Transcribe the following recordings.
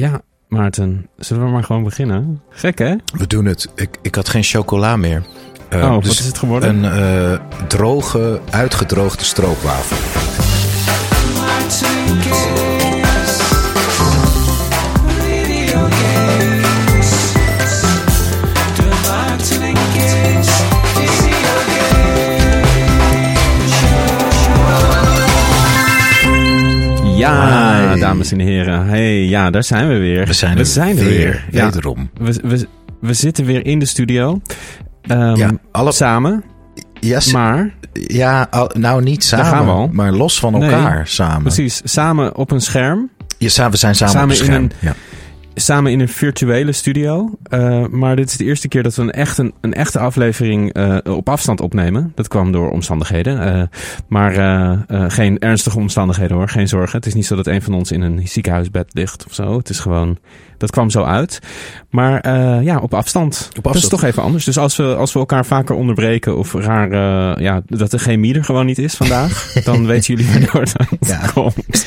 Ja, Maarten, zullen we maar gewoon beginnen? Gek, hè? We doen het. Ik, ik had geen chocola meer. Uh, oh, wat is het geworden? Een uh, droge, uitgedroogde stroopwafel. Ja, dames en heren. Hey, ja, daar zijn we weer. We zijn er, zijn weer, weer. Ja. Wederom. We, we, we zitten weer in de studio. Um, Ja, alle- Samen. Yes, Maar, ja, nou niet samen, gaan we al. maar los van Nee, elkaar samen. precies, samen op een scherm. Ja, samen we zijn samen, Samen op in scherm. een- ja. Samen in een virtuele studio. Uh, maar dit is de eerste keer dat we een, echt een, een echte aflevering uh, op afstand opnemen. Dat kwam door omstandigheden. Uh, maar geen ernstige omstandigheden hoor. Geen zorgen. Het is niet zo dat een van ons in een ziekenhuisbed ligt of zo. Het is gewoon. Dat kwam zo uit. Maar ja, op afstand. Op afstand. Dat is toch even anders. Dus als we, als we elkaar vaker onderbreken of raar. ja, dat de chemie er gewoon niet is vandaag. dan weten jullie waardoor het Ja. komt.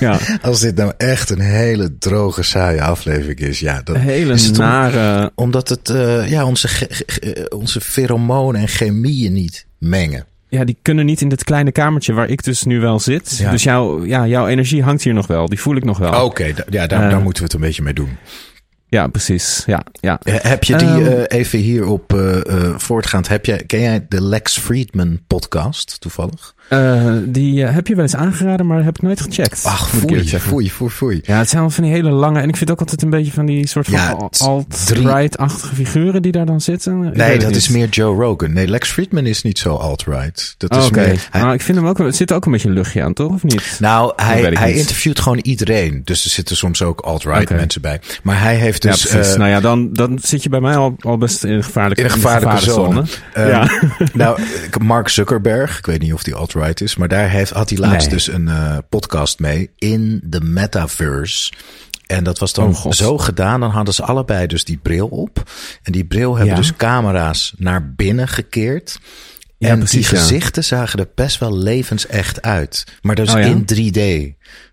Ja. Als dit nou echt een hele droge, saaie aflevering is, ja, Een hele is het om- nare. omdat het uh, ja, onze, onze pheromonen en chemieën niet mengen. Ja, die kunnen niet in dit kleine kamertje waar ik dus nu wel zit. Ja. Dus jouw, ja, jouw energie hangt hier nog wel. Die voel ik nog wel. Oké, ja, daar, Eh. daar moeten we het een beetje mee doen. Ja, precies. Ja, ja. Eh, Heb je die Ehm. eh, even hierop eh eh, voortgaand? Heb jij, ken jij de Lex Friedman podcast toevallig? Eh, die eh, heb je wel eens aangeraden, maar heb ik nooit gecheckt. Ach, foei, foei, foei, foei. Ja, het zijn wel van die hele lange. En ik vind ook altijd een beetje van die soort van Ja, het alt-right-achtige figuren die daar dan zitten. Ik Nee, het dat niet. is meer Joe Rogan. Nee, Lex Friedman is niet zo alt-right. Dat Oh, is Oké, meer... hij- maar ik vind hem ook, er zit ook een beetje een luchtje aan, toch? Of niet? nou, hij, hij niet. interviewt gewoon iedereen. Dus er zitten soms ook alt-right mensen bij. Maar hij heeft dus... ja, eh, nou ja, dan, dan zit je bij mij al, al best in een gevaarlijke, in een gevaarlijke zone. ja. Nou, Mark Zuckerberg, ik weet niet of die alt-right is, maar daar heeft, had hij laatst Nee. dus een eh, podcast mee in de metaverse. En dat was dan Oh, zo gedaan. Dan hadden ze allebei dus die bril op. En die bril hebben Ja. dus camera's naar binnen gekeerd. Ja, en precies, die ja. gezichten zagen er best wel levensecht uit. Maar dus Oh, in 3D.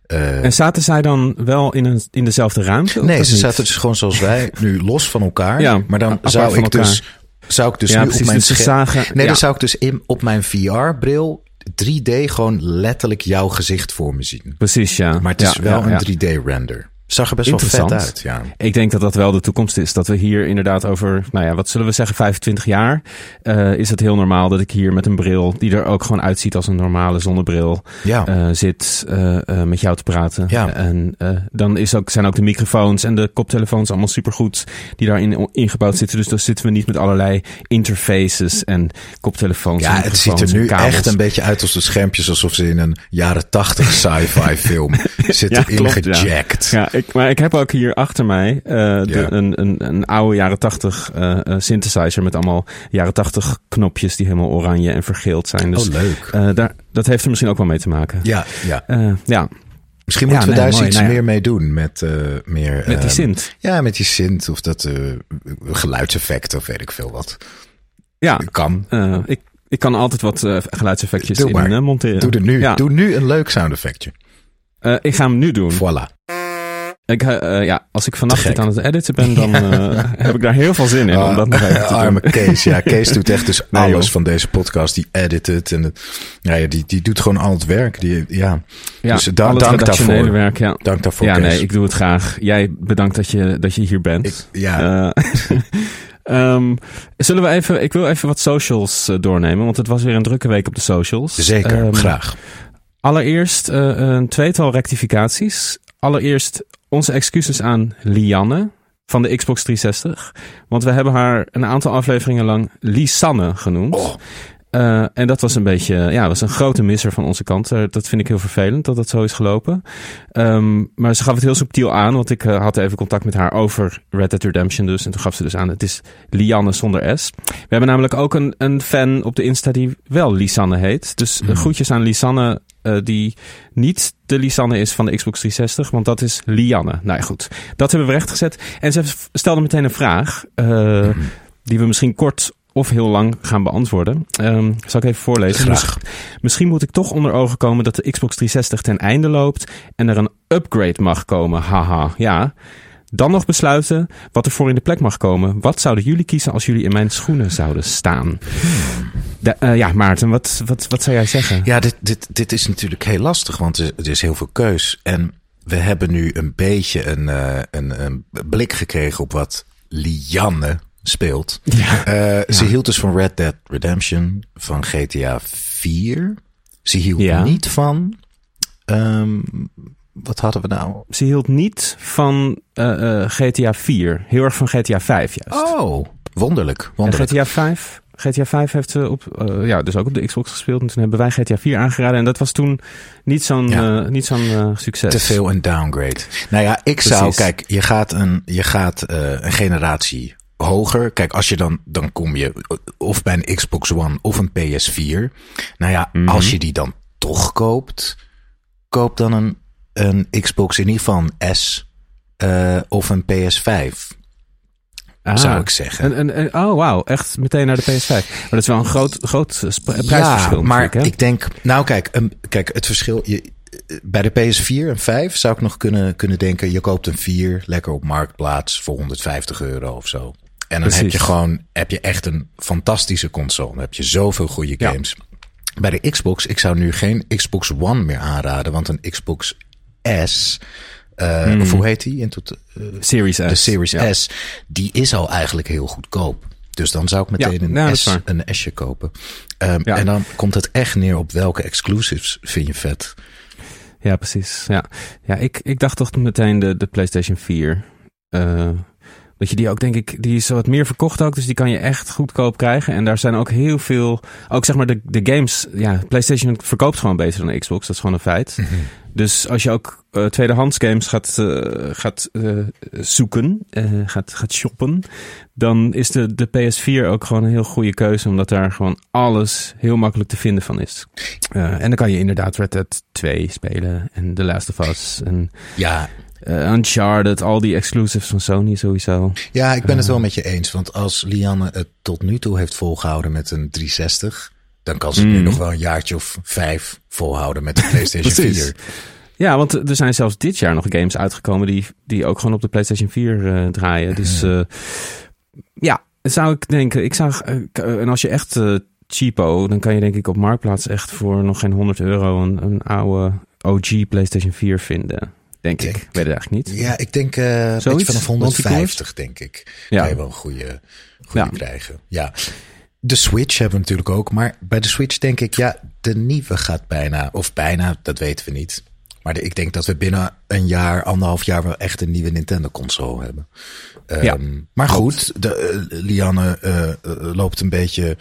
Eh, En zaten zij dan wel in, een, in dezelfde ruimte? nee, ze niet? zaten dus gewoon zoals wij, nu los van elkaar. Ja, maar dan zou ik dus, zou ik dus Ja, nu precies, op mijn dus zagen- Nee, ja. dan zou ik dus in, op mijn VR-bril 3D gewoon letterlijk jouw gezicht voor me zien. Precies, ja. Maar het is Ja, wel ja, een 3D-render. Zag er best wel vet uit, ja. Ik denk dat dat wel de toekomst is. Dat we hier inderdaad over, nou ja, wat zullen we zeggen, 25 jaar. eh, is het heel normaal dat ik hier met een bril, die er ook gewoon uitziet als een normale zonnebril, Ja, eh, zit eh, met jou te praten. Ja. En dan is ook, zijn ook de microfoons en de koptelefoons allemaal supergoed die daarin ingebouwd zitten. Dus dan zitten we niet met allerlei interfaces en koptelefoons. ja en het ziet er nu echt een beetje uit als de schermpjes... alsof ze in een jaren 80 sci-fi film zitten Ja, klopt, ja. ingejackt. Ja, ik, maar ik heb ook hier achter mij eh, de, Ja. een, een, een oude jaren tachtig eh, synthesizer met allemaal jaren tachtig knopjes die helemaal oranje en vergeeld zijn. Dus oh, leuk. daar, dat heeft er misschien ook wel mee te maken. Ja, ja. Ja, Misschien Ja, moeten we nee, daar mooi. iets Nou ja. meer mee doen. Met meer... met die ehm, synth. Ja, met die synth of dat geluidseffecten of weet ik veel wat. Ja, Kan. ik, ik kan altijd wat geluidseffectjes Doe in monteren. Doe, er nu, Ja. doe nu een leuk sound effectje. Ik ga hem nu doen. Voilà. Ik, eh, ja, als ik vannacht dit aan het editen ben, dan eh, heb ik daar heel veel zin in. om dat nog even te doen. Ah, Arme Kees. Ja, Kees doet echt dus Nee, alles joh. van deze podcast. Die edit het. En ja, die, die doet gewoon al het werk. Die, ja. Ja, dus da- dank daarvoor. werk, ja. Dank daarvoor, ja, Kees. nee, ik doe het graag. Jij bedankt dat je, dat je hier bent. Ik- ja. Eh, ehm, zullen we even, ik wil even wat socials doornemen, want het was weer een drukke week op de socials. Zeker, Ehm, graag. Allereerst een tweetal rectificaties. Allereerst onze excuses aan Lianne van de Xbox 360. Want we hebben haar een aantal afleveringen lang Lisanne genoemd. Oh. Eh, en dat was een beetje, ja, was een grote misser van onze kant. Eh, dat vind ik heel vervelend dat dat zo is gelopen. Ehm, maar ze gaf het heel subtiel aan, want ik eh, had even contact met haar over Red Dead Redemption dus. En toen gaf ze dus aan, het is Lianne zonder S. We hebben namelijk ook een, een fan op de Insta die wel Lisanne heet. Dus eh, groetjes aan Lisanne, eh, die niet de Lisanne is van de Xbox 360, want dat is Lianne. Nou ja, goed. Dat hebben we rechtgezet. En ze stelde meteen een vraag, eh, die we misschien kort of heel lang gaan beantwoorden. Ehm, zal ik even voorlezen? Graag. Misschien moet ik toch onder ogen komen dat de Xbox 360 ten einde loopt en er een upgrade mag komen. Haha, ja. Dan nog besluiten wat er voor in de plek mag komen. Wat zouden jullie kiezen als jullie in mijn schoenen zouden staan? De- eh, ja, Maarten, wat, wat, wat zou jij zeggen? Ja, dit, dit, dit is natuurlijk heel lastig, want er, er is heel veel keus. En we hebben nu een beetje een, eh, een, een blik gekregen op wat Lianne speelt. Ja. Eh, Ze hield dus van Red Dead Redemption, van GTA 4. Ze hield Ja. niet van... ehm, wat hadden we nou? Ze hield niet van eh, eh, GTA 4. Heel erg van GTA 5 juist. Oh, wonderlijk. En. GTA 5, GTA 5 heeft ze op, eh, ja, dus ook op de Xbox gespeeld. En toen hebben wij GTA 4 aangeraden. En dat was toen niet zo'n Ja. niet zo'n succes. Te veel een downgrade. Nou ja, ik zou, kijk, je gaat een, je gaat een generatie hoger. Kijk, als je dan, dan kom je of bij een Xbox One of een PS4. Nou ja, Mhm. als je die dan toch koopt, koop dan een, een Xbox in ieder geval een S eh, of een PS5. Ah. zou ik zeggen. En, en, en- oh, wauw. Echt meteen naar de PS5. Maar dat is wel een groot, groot eh, prijsverschil Ja, maar hè? ik denk, nou kijk, een, kijk het verschil. Je, bij de PS4 en 5 zou ik nog kunnen, kunnen denken, je koopt een 4 lekker op marktplaats voor 150 euro of zo. En dan heb je gewoon, heb je echt een fantastische console. Dan heb je zoveel goede Ja. games. Bij de Xbox, ik zou nu geen Xbox One meer aanraden, want een Xbox S, eh, of hoe heet die? In tot, eh, Series S. de Series Ja. S, die is al eigenlijk heel goedkoop. Dus dan zou ik meteen Ja, een, is S, een S'je kopen. Ehm, Ja. En dan komt het echt neer op welke exclusives vind je vet. Ja, precies. Ja, ja ik, ik dacht toch meteen de, de PlayStation 4. Eh, dat je die ook, denk ik, die is wat meer verkocht ook. Dus die kan je echt goedkoop krijgen. En daar zijn ook heel veel, ook zeg maar de, de games. Ja, PlayStation verkoopt gewoon beter dan Xbox. Dat is gewoon een feit. Dus als je ook eh, tweedehands games gaat, eh, gaat eh, zoeken, gaat, gaat shoppen, dan is de, de PS4 ook gewoon een heel goede keuze, omdat daar gewoon alles heel makkelijk te vinden van is. En dan kan je inderdaad Red Dead 2 spelen en The Last of Us en Ja, Uncharted, al die exclusives van Sony sowieso. ja ik ben het wel met je eens. Want als Lianne het tot nu toe heeft volgehouden met een 360... dan kan ze nu Mm. nog wel een jaartje of vijf volhouden met de PlayStation Precies. 4. Ja, want er zijn zelfs dit jaar nog games uitgekomen die, die ook gewoon op de PlayStation 4 eh, draaien. Dus eh, ja, zou ik denken. Ik zag, eh, eh, en als je echt eh, cheapo, dan kan je denk ik op Marktplaats echt voor nog geen 100 euro een, een oude OG PlayStation 4 vinden. Denk ik. Denk- Ik weet het eigenlijk niet. Ja, ik denk eh een beetje Zoiets? vanaf 150, denk ik. Ja. Kan je wel een goede, goede Ja. krijgen. Ja. De Switch hebben we natuurlijk ook. Maar bij de Switch denk ik, ja, de nieuwe gaat bijna. Of bijna, dat weten we niet. Maar de- ik denk dat we binnen een jaar, anderhalf jaar wel echt een nieuwe Nintendo-console hebben. Ehm, Ja, maar goed, de, eh, Lianne eh, eh, loopt een beetje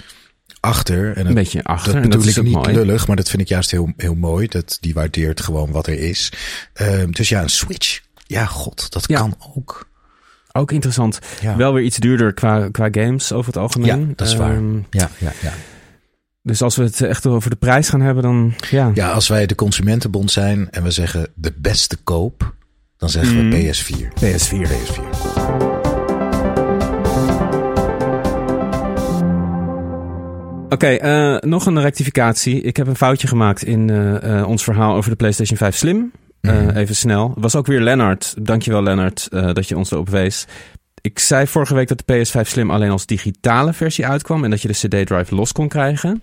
achter. En Een beetje achter. Dat bedoel dat ik niet mooi. lullig, maar dat vind ik juist heel, heel mooi. Dat die waardeert gewoon wat er is. Ehm, dus ja, een Switch. Ja, god, dat Ja. kan ook. Ook interessant. Ja. Wel weer iets duurder qua, qua games over het algemeen. Ja, dat is waar. Ehm, Ja, ja, ja. dus als we het echt over de prijs gaan hebben, dan ja. ja, als wij de Consumentenbond zijn en we zeggen de beste koop, dan zeggen Mm. we PS4. PS4. PS4. Oké, eh, nog een rectificatie. Ik heb een foutje gemaakt in eh, eh, ons verhaal over de PlayStation 5 Slim. Eh, Mhm. even snel. Was ook weer Lennart. Dankjewel Lennart eh, dat je ons erop wees. Ik zei vorige week dat de PS5 Slim alleen als digitale versie uitkwam en dat je de CD-drive los kon krijgen.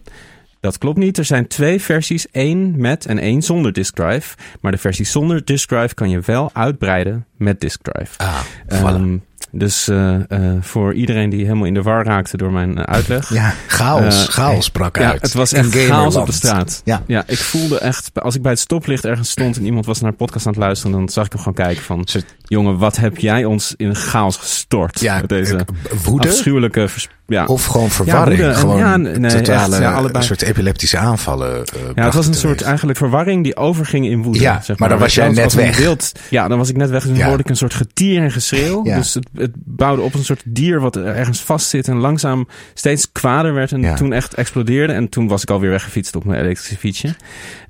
Dat klopt niet. Er zijn twee versies, één met en één zonder disk drive. Maar de versie zonder disk drive kan je wel uitbreiden met disk drive. Ah, voilà. Ehm, dus eh, eh, voor iedereen die helemaal in de war raakte door mijn eh, uitleg. ja, chaos. Chaos brak Ja, uit. het was echt chaos gamerland. op de straat. Ja. Ja, ik voelde echt, als ik bij het stoplicht ergens stond en iemand was naar een podcast aan het luisteren, dan zag ik hem gewoon kijken van, jongen, wat heb jij ons in chaos gestort? Ja, met deze woede afschuwelijke, vers- ja. of gewoon verwarring. en- gewoon ja, nee, totale echt, ja, allebei. een soort epileptische aanvallen. eh, ja, het was een soort eigenlijk verwarring die overging in woede. Ja, zeg maar dan was jij net weg. Ja, dan was ik net weg. Dus dan Ja. hoorde ik een soort getier en geschreeuw. Ja. Dus het, het bouwde op een soort dier wat ergens vast zit en langzaam steeds kwader werd. En Ja. toen echt explodeerde. En toen was ik alweer weggefietst op mijn elektrische fietsje.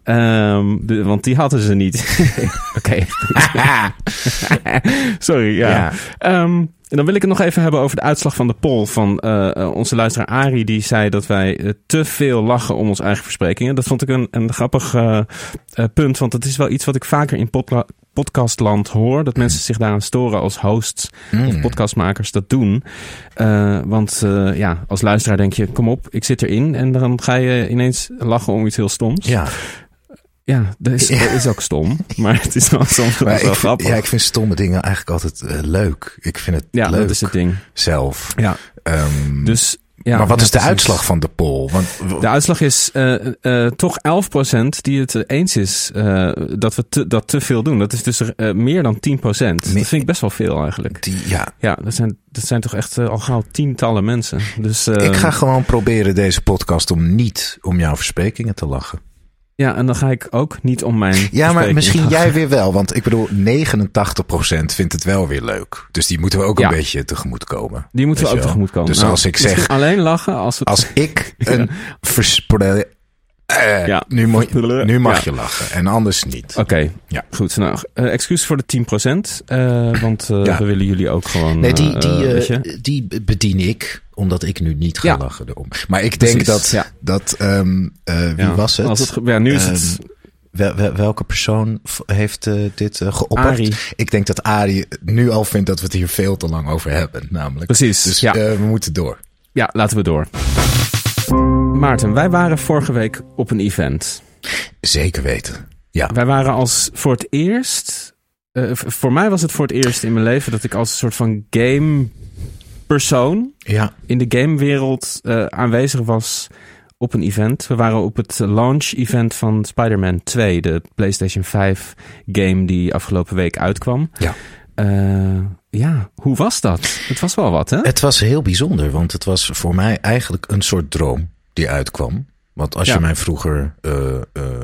Ehm, de- want die hadden ze niet. Oké. Sorry, ja. Ja. En dan wil ik het nog even hebben over de uitslag van de poll van eh, eh, onze luisteraar Ari. Die zei dat wij eh, te veel lachen om onze eigen versprekingen. Dat vond ik een, een grappig punt. Want dat is wel iets wat ik vaker in podcastland hoor. Dat mensen zich daaraan storen als hosts of Mm. podcastmakers dat doen. Want ja, als luisteraar denk je, kom op, ik zit erin. En dan ga je ineens lachen om iets heel stoms. Ja, Ja, dat is, dat is ook stom. Maar het is wel soms wel vind, grappig. ja, ik vind stomme dingen eigenlijk altijd eh, leuk. Ik vind het Ja, leuk dat is het ding. zelf. Ja, Ehm, dus... Ja, maar wat ja, is de precies. uitslag van de poll? Want, De uitslag is eh, eh, toch 11% die het eens is dat we te, dat te veel doen. Dat is dus meer dan 10%. Dat vind ik best wel veel eigenlijk. die, ja, Ja, dat zijn, dat zijn toch echt al gauw tientallen mensen. Dus, ik ga gewoon proberen deze podcast om niet om jouw versprekingen te lachen. Ja, en dan ga ik ook niet om mijn. Ja, maar misschien jij weer wel. Want ik bedoel, 89% vindt het wel weer leuk. Dus die moeten we ook Ja. een beetje tegemoet komen. Die moeten we ook je wel? tegemoet komen. Dus Nou, als ik zeg, alleen lachen als het. als ik een verspreking... Eh, Ja. nu, mo- nu mag Ja. je lachen en anders niet. Oké, Ja. goed. Nou, eh, excuus voor de 10%. eh want Ja. we willen jullie ook gewoon. Nee, die, die, die bedien ik, omdat ik nu niet ga Ja. lachen erom. Maar ik denk Precies, dat, ja. dat ehm, eh, wie Ja. was het? Als het ja, nu is het. Ehm, wel- wel- welke persoon heeft eh, dit uh, geopperd? Arie. Ik denk dat Arie nu al vindt dat we het hier veel te lang over hebben, namelijk. Precies, Dus ja. eh, we moeten door. Ja, laten we door. Maarten, wij waren vorige week op een event. Zeker weten. Ja. Wij waren als voor het eerst. eh, voor mij was het voor het eerst in mijn leven dat ik als een soort van game persoon Ja. in de gamewereld eh aanwezig was op een event. We waren op het launch event van Spider-Man 2, de PlayStation 5 game die afgelopen week uitkwam. Ja. Eh, ja, hoe was dat? Het was wel wat, hè? Het was heel bijzonder, want het was voor mij eigenlijk een soort droom die uitkwam. Want als Ja. je mij vroeger eh,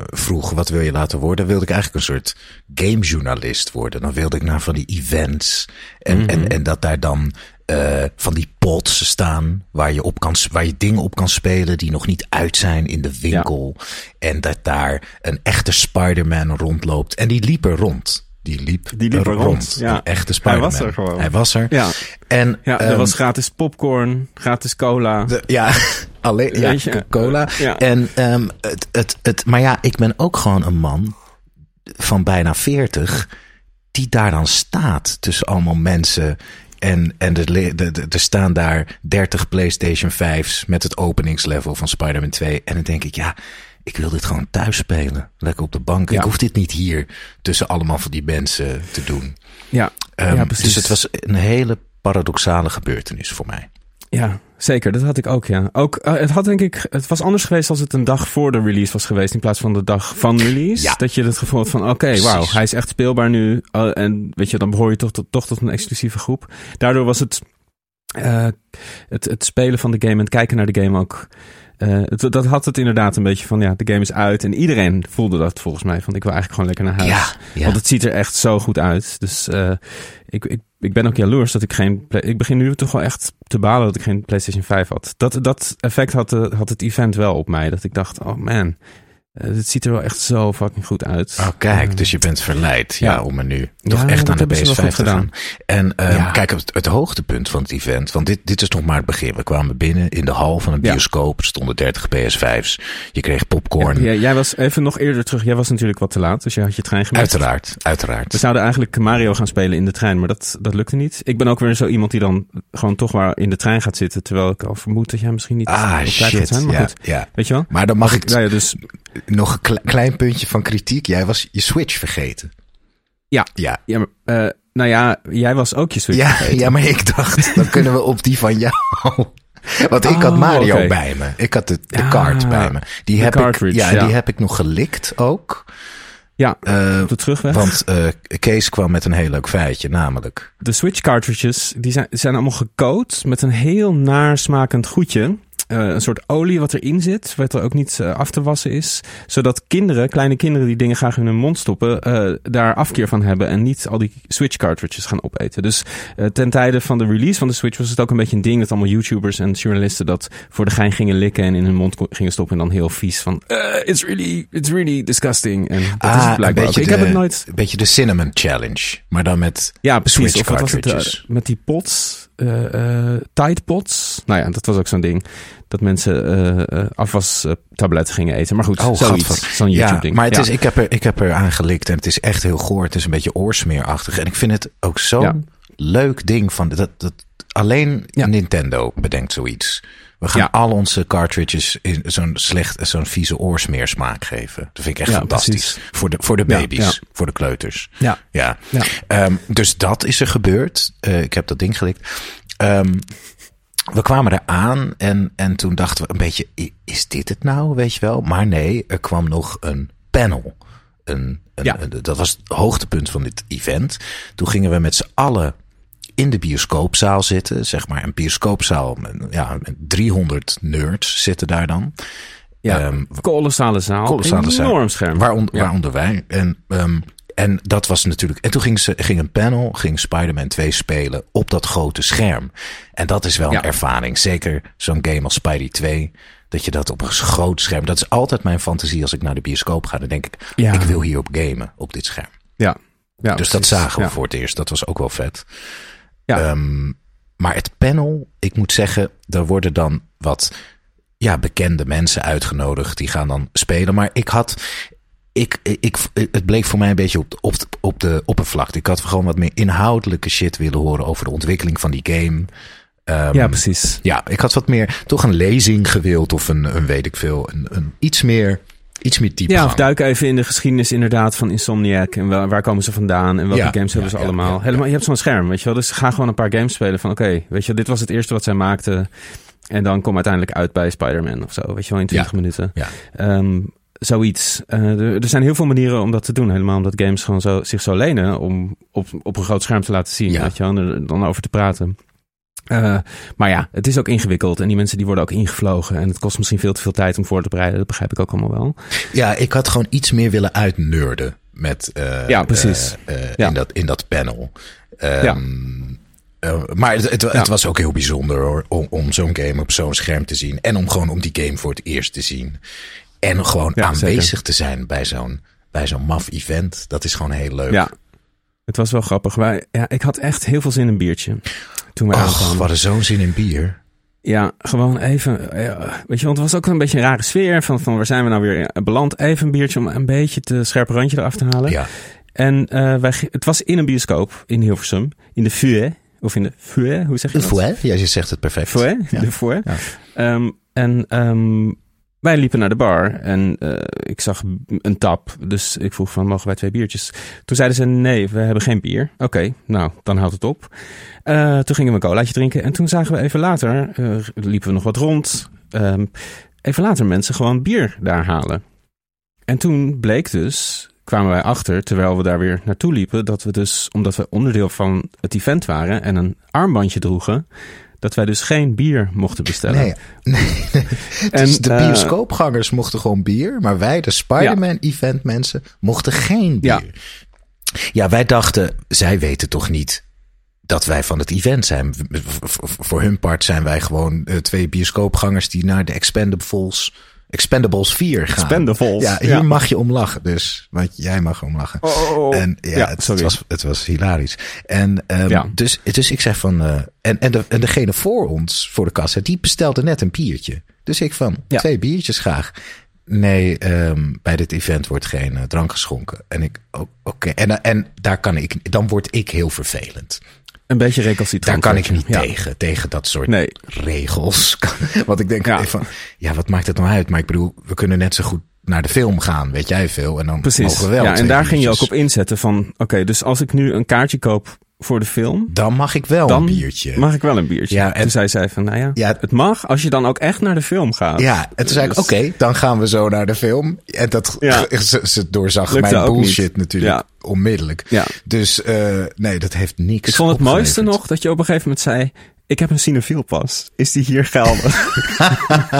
vroeg wat wil je laten worden, wilde ik eigenlijk een soort gamejournalist worden. Dan wilde ik naar van die events en, Mhm. en, en dat daar dan eh, van die pods staan waar je, op kan, waar je dingen op kan spelen die nog niet uit zijn in de winkel. En dat daar een echte Spider-Man rondloopt. En die liep er rond. Die liep, Die liep er rond, ja. Een echte Hij Spider-Man. was er gewoon. Hij was er. Ja, En, ja er ehm, was gratis popcorn, gratis cola. de- ja, alleen ja, je, cola. ja. En ehm, het, het, het, maar ja, ik ben ook gewoon een man van bijna 40 die daar dan staat tussen allemaal mensen. En, en er, le- de- de- staan daar 30 PlayStation 5's met het openingslevel van Spider-Man 2. En dan denk ik, ja, ik wil dit gewoon thuis spelen. Lekker op de bank. Ja. Ik hoef dit niet hier tussen allemaal van die mensen te doen. Ja, Ehm, ja precies. dus het was een hele paradoxale gebeurtenis voor mij. Ja, zeker. Dat had ik ook, ja. Ook, eh, het had denk ik, het was anders geweest als het een dag voor de release was geweest in plaats van de dag van release. Ja. Dat je het gevoel had van, oké, wauw, hij is echt speelbaar nu. Eh, en weet je, dan behoor je toch, tot- toch tot een exclusieve groep. Daardoor was het, eh, het, het spelen van de game en het kijken naar de game ook. eh, het, dat had het inderdaad een beetje van, ja, de game is uit. En iedereen voelde dat volgens mij. Van, ik wil eigenlijk gewoon lekker naar huis. Ja, ja. Want het ziet er echt zo goed uit. Dus eh, ik, ik, ik ben ook jaloers dat ik geen. Ik begin nu toch wel echt te balen dat ik geen PlayStation 5 had. Dat, dat effect had, de, had het event wel op mij. Dat ik dacht, oh man, Eh, het ziet er wel echt zo fucking goed uit. Oh, kijk, Eh, dus je bent verleid ja, ja. om er nu toch Ja, echt aan de hebben ze wel PS5 goed te gedaan. gaan. En ehm, Ja. kijk, het, het hoogtepunt van het event, want dit, dit is nog maar het begin. We kwamen binnen in de hal van een bioscoop, stonden 30 PS5's. Je kreeg popcorn. Ja, jij was even nog eerder terug. Jij was natuurlijk wat te laat, dus je had je trein gemist. Uiteraard, uiteraard. We zouden eigenlijk Mario gaan spelen in de trein, maar dat, dat lukte niet. Ik ben ook weer zo iemand die dan gewoon toch maar in de trein gaat zitten, terwijl ik al vermoed dat jij misschien niet Ah, op tijd gaat shit. zijn. Maar Ja, goed, ja. weet je wel? Maar dan mag ik Ja, ja, dus nog een kle- klein puntje van kritiek. Jij was je Switch vergeten. Ja. Ja. ja, maar, eh, nou ja, jij was ook je Switch Ja, vergeten. ja, maar ik dacht, dan kunnen we op die van jou. Want ik had Oh, Mario bij me. Ik had de, de Ah, kaart bij me. Die heb ik, ja, ja. die heb ik nog gelikt ook. Ja, Eh, op de terugweg. want eh, Kees kwam met een heel leuk feitje, namelijk. de Switch cartridges, die zijn, zijn allemaal gecoat met een heel naarsmakend goedje. Eh, een soort olie wat erin zit, wat er ook niet eh, af te wassen is. Zodat kinderen, kleine kinderen die dingen graag in hun mond stoppen, eh, daar afkeer van hebben. En niet al die Switch cartridges gaan opeten. Dus ten tijde van de release van de Switch was het ook een beetje een ding dat allemaal YouTubers en journalisten dat voor de gein gingen likken en in hun mond gingen stoppen. En dan heel vies van, it's really, it's really disgusting. En dat is Ah, het een blijkbaar ook. beetje Ik de, heb het nooit... Een beetje de Cinnamon Challenge. Maar dan met Ja, precies. Switch Of het cartridges. met die pots, eh Tide pots. Nou ja, dat was ook zo'n ding. Dat mensen eh afwastabletten gingen eten. Maar goed, Oh, zoiets. Zo'n Ja, YouTube-ding. maar het Ja. is, ik, heb er, ik heb er aan gelikt en het is echt heel goor. Het is een beetje oorsmeerachtig. En ik vind het ook zo'n Ja. leuk ding van dat, dat alleen. Nintendo bedenkt zoiets. We gaan al onze cartridges in zo'n slecht, zo'n vieze oorsmeersmaak geven. Dat vind ik echt fantastisch. precies. Voor de, voor de baby's, voor de kleuters. Ja. Ja. Ja. Ehm, dus dat is er gebeurd. Eh, ik heb dat ding gelikt. Ehm, we kwamen eraan en, en toen dachten we een beetje, is dit het nou, weet je wel? Maar nee, er kwam nog een panel. Een, een, Ja. een- dat was het hoogtepunt van dit event. Toen gingen we met z'n allen in de bioscoopzaal zitten. Zeg maar een bioscoopzaal, met, ja, met 300 nerds zitten daar dan. Ja, Ehm, kolossale zaal. Kolossale zaal. Enorm scherm. Waaronder, Ja. waaronder wij. En, ehm, en dat was natuurlijk. En toen ging, ze, ging een panel, ging Spider-Man 2 spelen op dat grote scherm. En dat is wel een ervaring. Zeker zo'n game als Spidey 2. Dat je dat op een groot scherm. Dat is altijd mijn fantasie als ik naar de bioscoop ga. Dan denk ik, Ja. ik wil hier op gamen op dit scherm. Ja. ja dus dat zagen we voor het eerst. Dat was ook wel vet. Ja. Ehm, maar het panel, ik moet zeggen, er worden dan wat ja, bekende mensen uitgenodigd. Die gaan dan spelen. Maar ik had. Ik, ik, het bleef voor mij een beetje op de, op, de, op de oppervlakte. Ik had gewoon wat meer inhoudelijke shit willen horen over de ontwikkeling van die game. Ehm, Ja, precies. ja, ik had wat meer, toch een lezing gewild of een, een weet ik veel, een, een iets meer, iets meer. Ja, of duik even in de geschiedenis inderdaad van Insomniac. En waar, waar komen ze vandaan en welke Ja, games hebben ja, ze ja, allemaal. Helemaal, je hebt zo'n scherm, weet je wel. Dus ga gewoon een paar games spelen van oké, weet je dit was het eerste wat zij maakten. En dan kom uiteindelijk uit bij Spider-Man of zo, weet je wel, in 20 Ja. minuten. Ja. Zoiets. Eh, er, zijn heel veel manieren om dat te doen. Helemaal omdat games gewoon zo, zich zo lenen om op, op een groot scherm te laten zien. Ja. Weet je en er dan over te praten. Eh, maar ja, het is ook ingewikkeld. En die mensen die worden ook ingevlogen. En het kost misschien veel te veel tijd om voor te bereiden. Dat begrijp ik ook allemaal wel. Ja, ik had gewoon iets meer willen uitnerden met, eh, Ja, precies. Ja. In, dat, in dat panel. Ehm, Ja. maar het, het, was ook heel bijzonder hoor, om, om zo'n game op zo'n scherm te zien. En om gewoon om die game voor het eerst te zien. En gewoon Ja, aanwezig zeker. te zijn bij zo'n, bij zo'n maf event. Dat is gewoon heel leuk. Ja, het was wel grappig. Wij, ja, ik had echt heel veel zin in een biertje. Toen we Och, hadden zo'n zin in bier. Ja, gewoon even. ja, weet je, want het was ook een beetje een rare sfeer. Van, van waar zijn we nou weer beland? Even een biertje om een beetje het scherpe randje eraf te halen. Ja. En eh, wij, het was in een bioscoop in Hilversum. In de Fue. Of in de Fue, hoe zeg je De dat? fouet? Ja, je zegt het perfect. Fue? Ja. De Fue. Ja. Ehm, en ehm, wij liepen naar de bar en eh, ik zag een tap. Dus ik vroeg van, mogen wij twee biertjes? Toen zeiden ze, nee, we hebben geen bier. Oké, nou, dan houdt het op. Eh, toen gingen we een colaatje drinken. En toen zagen we even later, eh, liepen we nog wat rond. Ehm, even later mensen gewoon bier daar halen. En toen bleek dus, kwamen wij achter, terwijl we daar weer naartoe liepen, dat we dus, omdat we onderdeel van het event waren en een armbandje droegen, dat wij dus geen bier mochten bestellen. Nee, nee. En, dus de eh, bioscoopgangers mochten gewoon bier, maar wij, de Spider-Man-event mensen, mochten geen bier. Ja. Ja. wij dachten, zij weten toch niet dat wij van het event zijn. Voor hun part zijn wij gewoon eh, twee bioscoopgangers die naar de Expendables Expendables 4 gaan. Expendables, Ja, hier ja. mag je om lachen. Dus, want jij mag om lachen. Oh, En ja, Ja, het, was, het was hilarisch. En ehm, Ja. dus, dus ik zeg van. eh, en, en, de, en degene voor ons, voor de kassa, die bestelde net een biertje. Dus ik van twee biertjes graag. Nee, ehm, bij dit event wordt geen eh, drank geschonken. En ik, oh, oké. En, en daar kan ik, dan word ik heel vervelend. Een beetje Daar recalcitrant. kan ik niet Ja. tegen, tegen dat soort Nee. regels. Want ik denk Ja. van, ja, wat maakt het nou uit? Maar ik bedoel, we kunnen net zo goed naar de film gaan, weet jij veel. En dan Precies. mogen we wel Ja, en daar ging je ook op inzetten van, oké, dus als ik nu een kaartje koop voor de film, Dan mag ik wel dan een biertje. mag ik wel een biertje. Ja, en- Toen zij zei van, nou ja, Ja. het mag als je dan ook echt naar de film gaat. Ja, en toen zei ik, Dus- oké, dan gaan we zo naar de film. En dat Ja. ze, ze doorzag Lukte mijn bullshit niet. natuurlijk Ja. onmiddellijk. Ja. Dus eh, nee, dat heeft niks Ik vond het mooiste nog dat je op een gegeven moment zei, ik heb een cinefiel pas. Is die hier geldig?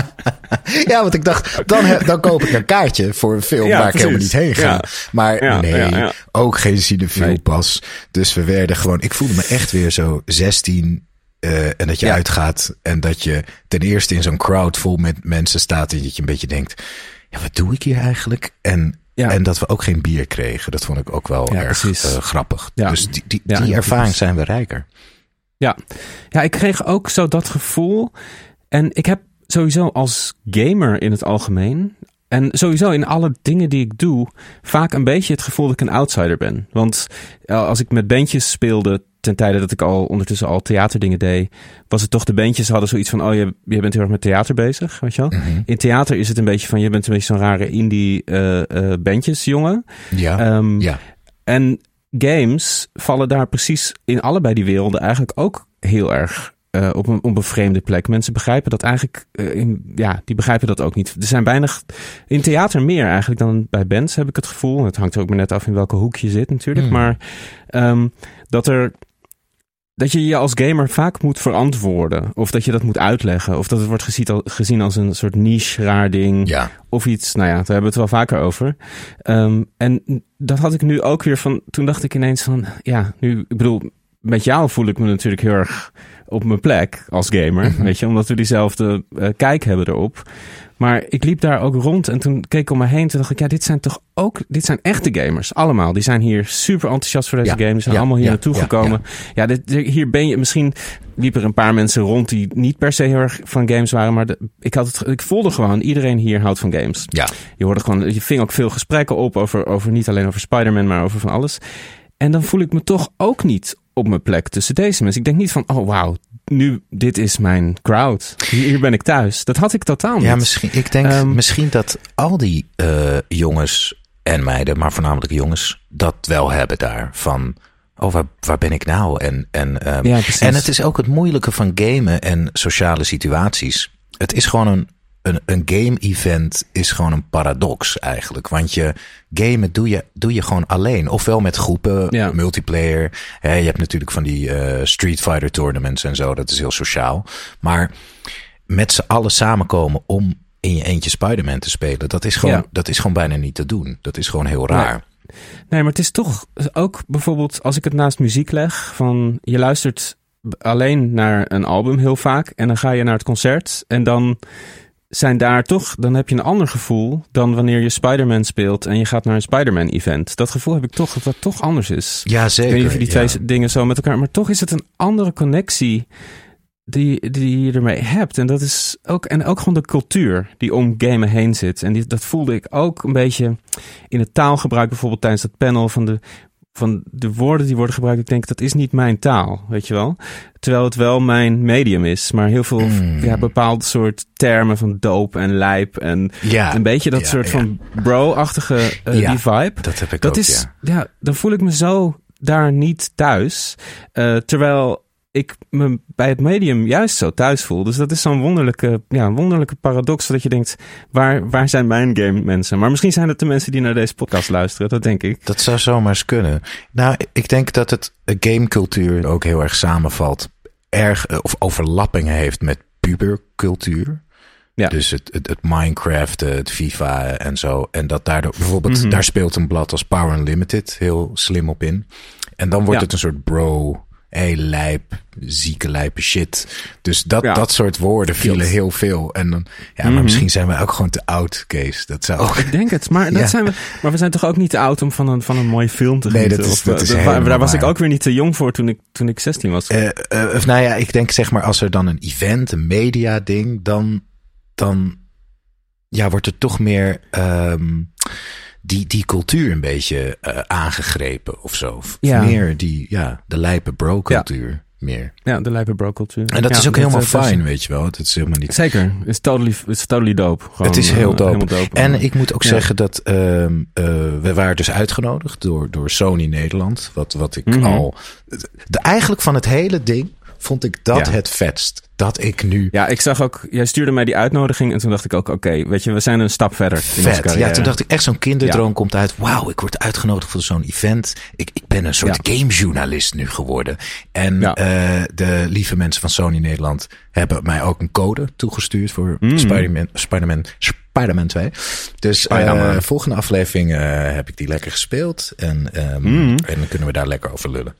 Ja, want ik dacht, dan, heb- dan koop ik een kaartje voor een film Ja, waar ik helemaal niet heen ga. Ja. Maar Ja, nee, ook geen cinefiel Nee. Dus we werden gewoon, ik voelde me echt weer zo 16. eh, en dat je Ja. uitgaat en dat je ten eerste in zo'n crowd vol met mensen staat en dat je een beetje denkt, ja, wat doe ik hier eigenlijk? En, Ja. en dat we ook geen bier kregen, dat vond ik ook wel Ja, erg eh, grappig. Dus die, die, die ervaring zijn we rijker. Ja. ja, ik kreeg ook zo dat gevoel. En ik heb sowieso als gamer in het algemeen. En sowieso in alle dingen die ik doe, vaak een beetje het gevoel dat ik een outsider ben. Want als ik met bandjes speelde, ten tijde dat ik al ondertussen al theaterdingen deed, was het toch de bandjes hadden zoiets van: oh, je, je bent heel erg met theater bezig, weet je wel? Mhm. In theater is het een beetje van: je bent een beetje zo'n rare indie eh eh bandjesjongen. Ja, Ehm, ja. en games vallen daar precies in allebei die werelden eigenlijk ook heel erg eh, op, een, op een vreemde plek. Mensen begrijpen dat eigenlijk, eh, in, ja, die begrijpen dat ook niet. Er zijn weinig, in theater meer eigenlijk dan bij bands heb ik het gevoel. Het hangt er ook maar net af in welke hoek je zit natuurlijk. Hmm. Maar ehm, dat er, dat je je als gamer vaak moet verantwoorden. Of dat je dat moet uitleggen. Of dat het wordt gezien, al- gezien als een soort niche, raar ding ja. of iets. Nou ja, daar hebben we het wel vaker over. Ehm, en dat had ik nu ook weer van. Toen dacht ik ineens van. Ja, nu, ik bedoel, met jou voel ik me natuurlijk heel erg op mijn plek als gamer. Mhm. Weet je, omdat we diezelfde eh, kijk hebben erop. Maar ik liep daar ook rond en toen keek ik om me heen. Toen dacht ik, ja, dit zijn toch ook, dit zijn echte gamers. Allemaal. Die zijn hier super enthousiast voor deze Ja, game. Die zijn ja, allemaal hier ja, naartoe gekomen. Ja, dit, hier ben je, misschien liepen er een paar mensen rond die niet per se heel erg van games waren. Maar de- ik, had het, ik voelde gewoon, iedereen hier houdt van games. Ja. Je hoorde gewoon, je ving ook veel gesprekken op over, over niet alleen over Spider-Man, maar over van alles. En dan voel ik me toch ook niet op mijn plek tussen deze mensen. Ik denk niet van, oh wauw, nu, dit is mijn crowd. Hier, ben ik thuis. Dat had ik totaal niet. Ja, misschien. Ik denk Ehm, misschien dat al die eh, jongens en meiden, maar voornamelijk jongens, dat wel hebben daar. Van, oh, waar, waar ben ik nou? En, en, ehm, Ja, en het is ook het moeilijke van gamen en sociale situaties. Het is gewoon een, een, een game-event is gewoon een paradox eigenlijk. Want je gamen doe je, doe je gewoon alleen. Ofwel met groepen, Ja. multiplayer. Hè, je hebt natuurlijk van die eh, Street Fighter tournaments en zo. Dat is heel sociaal. Maar met z'n allen samenkomen om in je eentje Spider-Man te spelen. Dat is, gewoon, Ja. dat is gewoon bijna niet te doen. Dat is gewoon heel raar. Nee, maar het is toch ook bijvoorbeeld als ik het naast muziek leg, van je luistert alleen naar een album heel vaak en dan ga je naar het concert en dan zijn daar toch, dan heb je een ander gevoel dan wanneer je Spider-Man speelt en je gaat naar een Spider-Man event. Dat gevoel heb ik toch, dat dat toch anders is. Ja, Ik zeker. weet niet of je die ja. twee dingen zo met elkaar, maar toch is het een andere connectie die, die je ermee hebt. En dat is ook, en ook gewoon de cultuur die om gamen heen zit. En die, dat voelde ik ook een beetje in het taalgebruik, bijvoorbeeld tijdens dat panel van de, van de woorden die worden gebruikt. Ik denk, dat is niet mijn taal, weet je wel. Terwijl het wel mijn medium is, maar heel veel Mm. ja, bepaald soort termen van doop en lijp en Ja, een beetje dat ja, soort ja. van bro-achtige eh, Ja, die vibe. Dat heb ik Dat ook, is, ja. ja. dan voel ik me zo daar niet thuis. Eh, terwijl ik me bij het medium juist zo thuis voel. Dus dat is zo'n wonderlijke, ja, wonderlijke paradox. Dat je denkt, waar, waar zijn mijn game mensen? Maar misschien zijn het de mensen die naar deze podcast luisteren. Dat denk ik. Dat zou zomaar eens kunnen. Nou, ik denk dat het gamecultuur ook heel erg samenvalt. Erg eh, of overlappingen heeft met pubercultuur. Ja. Dus het, het, het Minecraft, eh, het FIFA en zo. En dat daardoor bijvoorbeeld, Mhm. daar speelt een blad als Power Unlimited heel slim op in. En dan wordt Ja. het een soort bro hey, lijp, zieke lijpe shit. Dus dat, Ja. dat soort woorden vielen Kilt. heel veel. En dan, ja, maar Mhm. misschien zijn we ook gewoon te oud, Kees. Dat zou ook. Ik denk het, maar, dat Ja. zijn we, maar we zijn toch ook niet te oud om van een, van een mooie film te Nee, genieten? dat is- dat eh, is daar- was ik ook weer niet te jong voor toen ik, toen ik 16 was. Eh, eh, of nou ja, ik denk zeg maar als er dan een event, een media ding, dan, dan ja, wordt er toch meer ehm, die, die cultuur een beetje eh, aangegrepen of zo. Of Ja. meer die, ja, de lijpe bro cultuur meer. ja, de lijpe bro cultuur. En dat Ja, is ook helemaal eh, dat is- fijn, weet je wel. Het is helemaal niet... Zeker, it's totally, it's totally dope. Gewoon, het is heel eh, dope. helemaal dope. En ik moet ook Ja. zeggen dat ehm, eh, we waren dus uitgenodigd door, door Sony Nederland. Wat, wat ik Mhm. al... De, eigenlijk van het hele ding vond ik dat Ja. het vetst. Dat ik nu... Ja, ik zag ook, jij stuurde mij die uitnodiging en toen dacht ik ook, oké, weet je, we zijn een stap verder Vet. Ja, toen dacht ik echt zo'n kinderdroom komt uit. Wauw, ik word uitgenodigd voor zo'n event. Ik, ik ben een soort Ja. gamejournalist nu geworden. En eh, de lieve mensen van Sony Nederland hebben mij ook een code toegestuurd voor Mm. Spider-Man, Spider-Man, Spider-Man 2. Dus Spider-Man. volgende aflevering eh, heb ik die lekker gespeeld. En, ehm, Mm. en dan kunnen we daar lekker over lullen.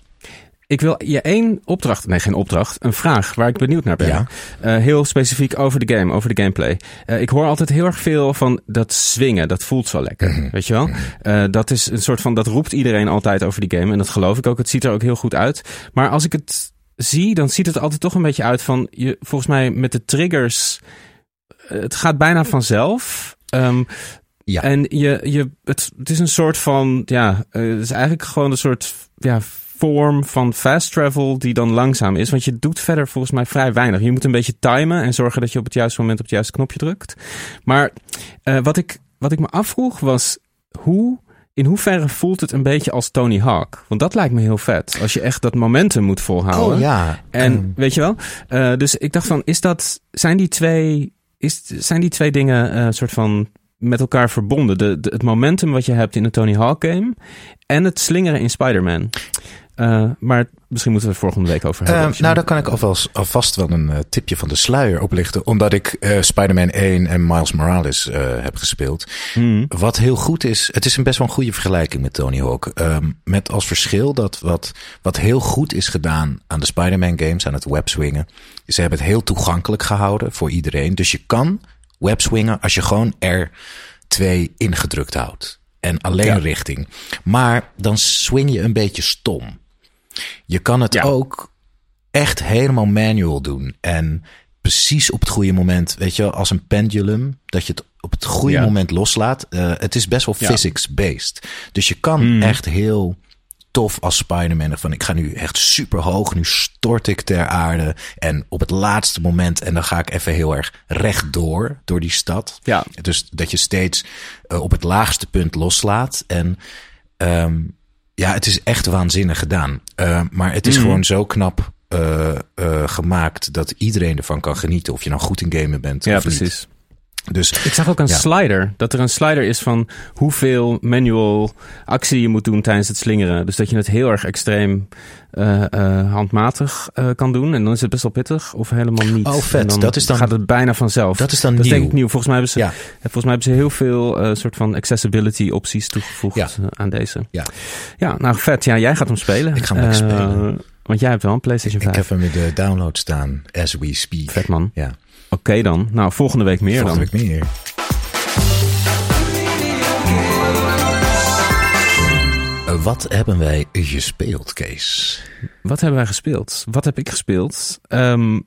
Ik wil je één opdracht, nee geen opdracht, een vraag waar ik benieuwd naar ben. Ja. Eh, heel specifiek over de game, over de gameplay. Eh, ik hoor altijd heel erg veel van dat swingen, dat voelt zo lekker, Mhm. weet je wel? Eh, dat is een soort van, dat roept iedereen altijd over die game en dat geloof ik ook. Het ziet er ook heel goed uit. Maar als ik het zie, dan ziet het altijd toch een beetje uit van, je, volgens mij met de triggers, het gaat bijna vanzelf. Ehm, Ja. En je, je, het, het is een soort van, ja, het is eigenlijk gewoon een soort ja, vorm van fast travel die dan langzaam is. Want je doet verder volgens mij vrij weinig. Je moet een beetje timen en zorgen dat je op het juiste moment op het juiste knopje drukt. Maar eh, wat, ik, wat ik me afvroeg was hoe. In hoeverre voelt het een beetje als Tony Hawk? Want dat lijkt me heel vet. Als je echt dat momentum moet volhouden. Oh ja. En weet je wel? Eh, dus ik dacht van, is dat, zijn die twee, is, zijn die twee dingen eh, een soort van met elkaar verbonden? De, de- het momentum wat je hebt in de Tony Hawk game en het slingeren in Spider-Man. Eh, maar misschien moeten we het volgende week over hebben. Eh, je- nou, daar kan ik alvast, alvast wel een eh, tipje van de sluier oplichten. Omdat ik eh Spider-Man 1 en Miles Morales heb gespeeld. Hmm. Wat heel goed is, het is een best wel een goede vergelijking met Tony Hawk. Ehm, met als verschil dat wat, wat heel goed is gedaan aan de Spider-Man games, aan het webswingen. Ze hebben het heel toegankelijk gehouden voor iedereen. Dus je kan webswingen als je gewoon R2 ingedrukt houdt. En alleen Ja. richting. Maar dan swing je een beetje stom. Je kan het Ja. ook echt helemaal manual doen. En precies op het goede moment, weet je als een pendulum, dat je het op het goede Ja. moment loslaat. Eh, het is best wel Ja. physics-based. Dus je kan Hmm. echt heel tof als Spider-Man. Van ik ga nu echt super hoog. Nu stort ik ter aarde. En op het laatste moment. En dan ga ik even heel erg rechtdoor door die stad. Ja. Dus dat je steeds eh, op het laagste punt loslaat. En ehm, ja, het is echt waanzinnig gedaan. Eh, maar het is Mhm. gewoon zo knap eh, eh, gemaakt dat iedereen ervan kan genieten. Of je nou goed in gamen bent Ja, of niet. Dus Ik zag ook een Ja. slider. Dat er een slider is van hoeveel manual actie je moet doen tijdens het slingeren. Dus dat je het heel erg extreem eh, eh, handmatig eh, kan doen. En dan is het best wel pittig. Of helemaal niet. Oh, vet. En dan Dat is dan- gaat het bijna vanzelf. dat is dan Dat nieuw. denk ik nieuw. Volgens mij hebben ze, Ja. volgens mij hebben ze heel veel soort van accessibility opties toegevoegd Ja. aan deze. Ja. ja, nou vet. Ja, jij gaat hem spelen. Ik ga hem spelen. Want jij hebt wel een PlayStation ik 5. heb hem in de download staan as we speak. Vet man. Ja, Oké dan. Nou, volgende week meer volgende dan. week meer. Wat hebben wij gespeeld, Kees? Wat hebben wij gespeeld? Wat heb ik gespeeld? Ehm,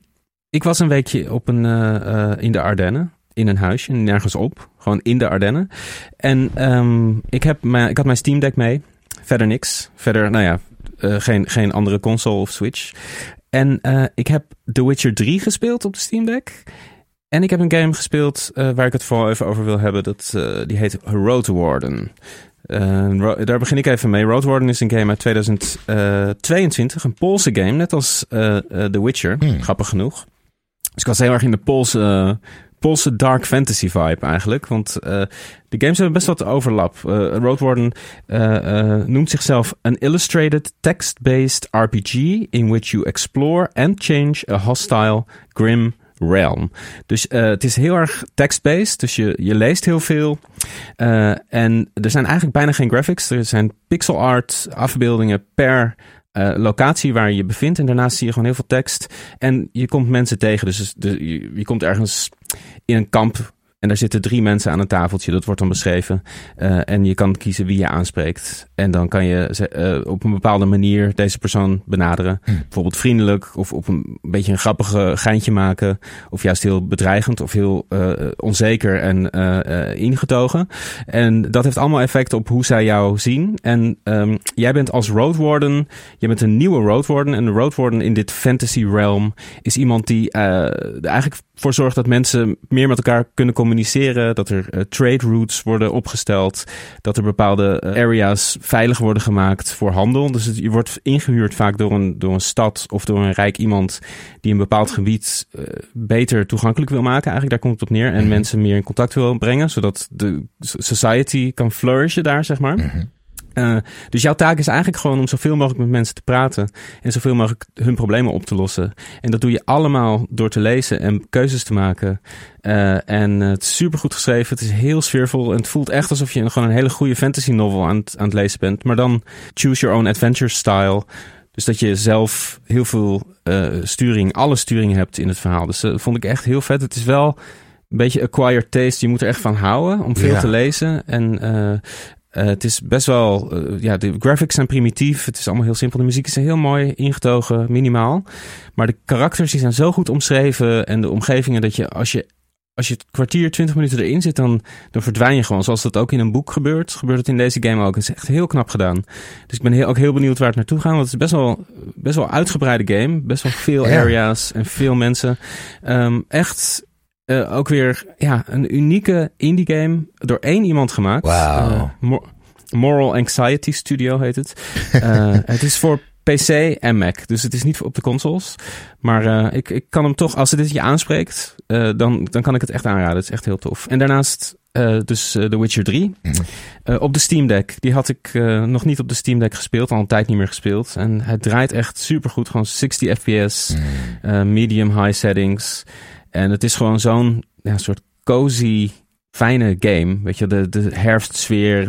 ik was een weekje op een, eh, eh, in de Ardennen. In een huisje, nergens op. Gewoon in de Ardennen. En ehm, ik, heb mijn, ik had mijn Steam Deck mee. Verder niks. Verder, nou ja, eh, geen, geen andere console of Switch. En eh, ik heb The Witcher 3 gespeeld op de Steam Deck. En ik heb een game gespeeld eh, waar ik het vooral even over wil hebben. Dat, eh, die heet Road Warden. Daar begin ik even mee. Road Warden is een game uit 2022. Een Poolse game, net als The Witcher. Hmm. Grappig genoeg. Dus ik was heel erg in de Poolse, Poolse dark fantasy vibe eigenlijk. Want eh, de games hebben best wat overlap. Eh Road Warden eh, noemt zichzelf an illustrated text-based RPG in which you explore and change a hostile, grim realm. Dus het is heel erg text-based, dus je, je leest heel veel. En er zijn eigenlijk bijna geen graphics. Er zijn pixel art afbeeldingen per locatie waar je je bevindt. En daarnaast zie je gewoon heel veel tekst. En je komt mensen tegen. Dus de, je, je komt ergens in een kamp en daar zitten drie mensen aan een tafeltje, dat wordt dan beschreven. Uh, en je kan kiezen wie je aanspreekt. En dan kan je uh, op een bepaalde manier deze persoon benaderen. Hm. Bijvoorbeeld vriendelijk of op een beetje een grappige geintje maken. Of juist heel bedreigend of heel uh, onzeker en ingetogen. En dat heeft allemaal effect op hoe zij jou zien. En um, jij bent als Road Warden, je bent een nieuwe Road Warden. En de Road Warden in dit fantasy realm is iemand die eigenlijk voor zorgt dat mensen meer met elkaar kunnen communiceren. Dat er uh, trade routes worden opgesteld. Dat er bepaalde uh, areas veilig worden gemaakt voor handel. Dus het, je wordt ingehuurd vaak door een, door een stad of door een rijk iemand die een bepaald gebied uh, beter toegankelijk wil maken. Eigenlijk daar komt het op neer. En mm -hmm. mensen meer in contact wil brengen. Zodat de society kan flourishen daar, zeg maar. Mm -hmm. Uh, dus jouw taak is eigenlijk gewoon om zoveel mogelijk met mensen te praten en zoveel mogelijk hun problemen op te lossen. En dat doe je allemaal door te lezen en keuzes te maken. Uh, en uh, het is super goed geschreven. Het is heel sfeervol. En het voelt echt alsof je gewoon een hele goede fantasy novel aan het, aan het lezen bent. Maar dan choose your own adventure style. Dus dat je zelf heel veel sturing, alle sturing hebt in het verhaal. Dus dat vond ik echt heel vet. Het is wel een beetje acquired taste. Je moet er echt van houden om veel ja. te lezen. En uh, het is best wel, uh, ja, de graphics zijn primitief. Het is allemaal heel simpel. De muziek is heel mooi ingetogen, minimaal. Maar de karakters die zijn zo goed omschreven en de omgevingen dat je als je als je het kwartier, twintig minuten erin zit, dan, dan verdwijn je gewoon. Zoals dat ook in een boek gebeurt, gebeurt het in deze game ook. Het is echt heel knap gedaan. Dus ik ben heel, ook heel benieuwd waar het naartoe gaat. Want het is best wel, best wel uitgebreide game. Best wel veel areas en veel mensen. Um, echt uh, ook weer ja, een unieke indie game door één iemand gemaakt. Wow. Uh, Mo Moral Anxiety Studio heet het. uh, het is voor PC en Mac, dus het is niet op de consoles. Maar ik, ik kan hem toch, als het dit je aanspreekt, dan, dan kan ik het echt aanraden. Het is echt heel tof. En daarnaast dus The Witcher 3 mm. op de Steam Deck. Die had ik nog niet op de Steam Deck gespeeld, al een tijd niet meer gespeeld. En het draait echt super goed, gewoon 60 fps, mm. medium high settings. En het is gewoon zo'n ja, soort cozy, fijne game. Weet je, de, de herfstsfeer,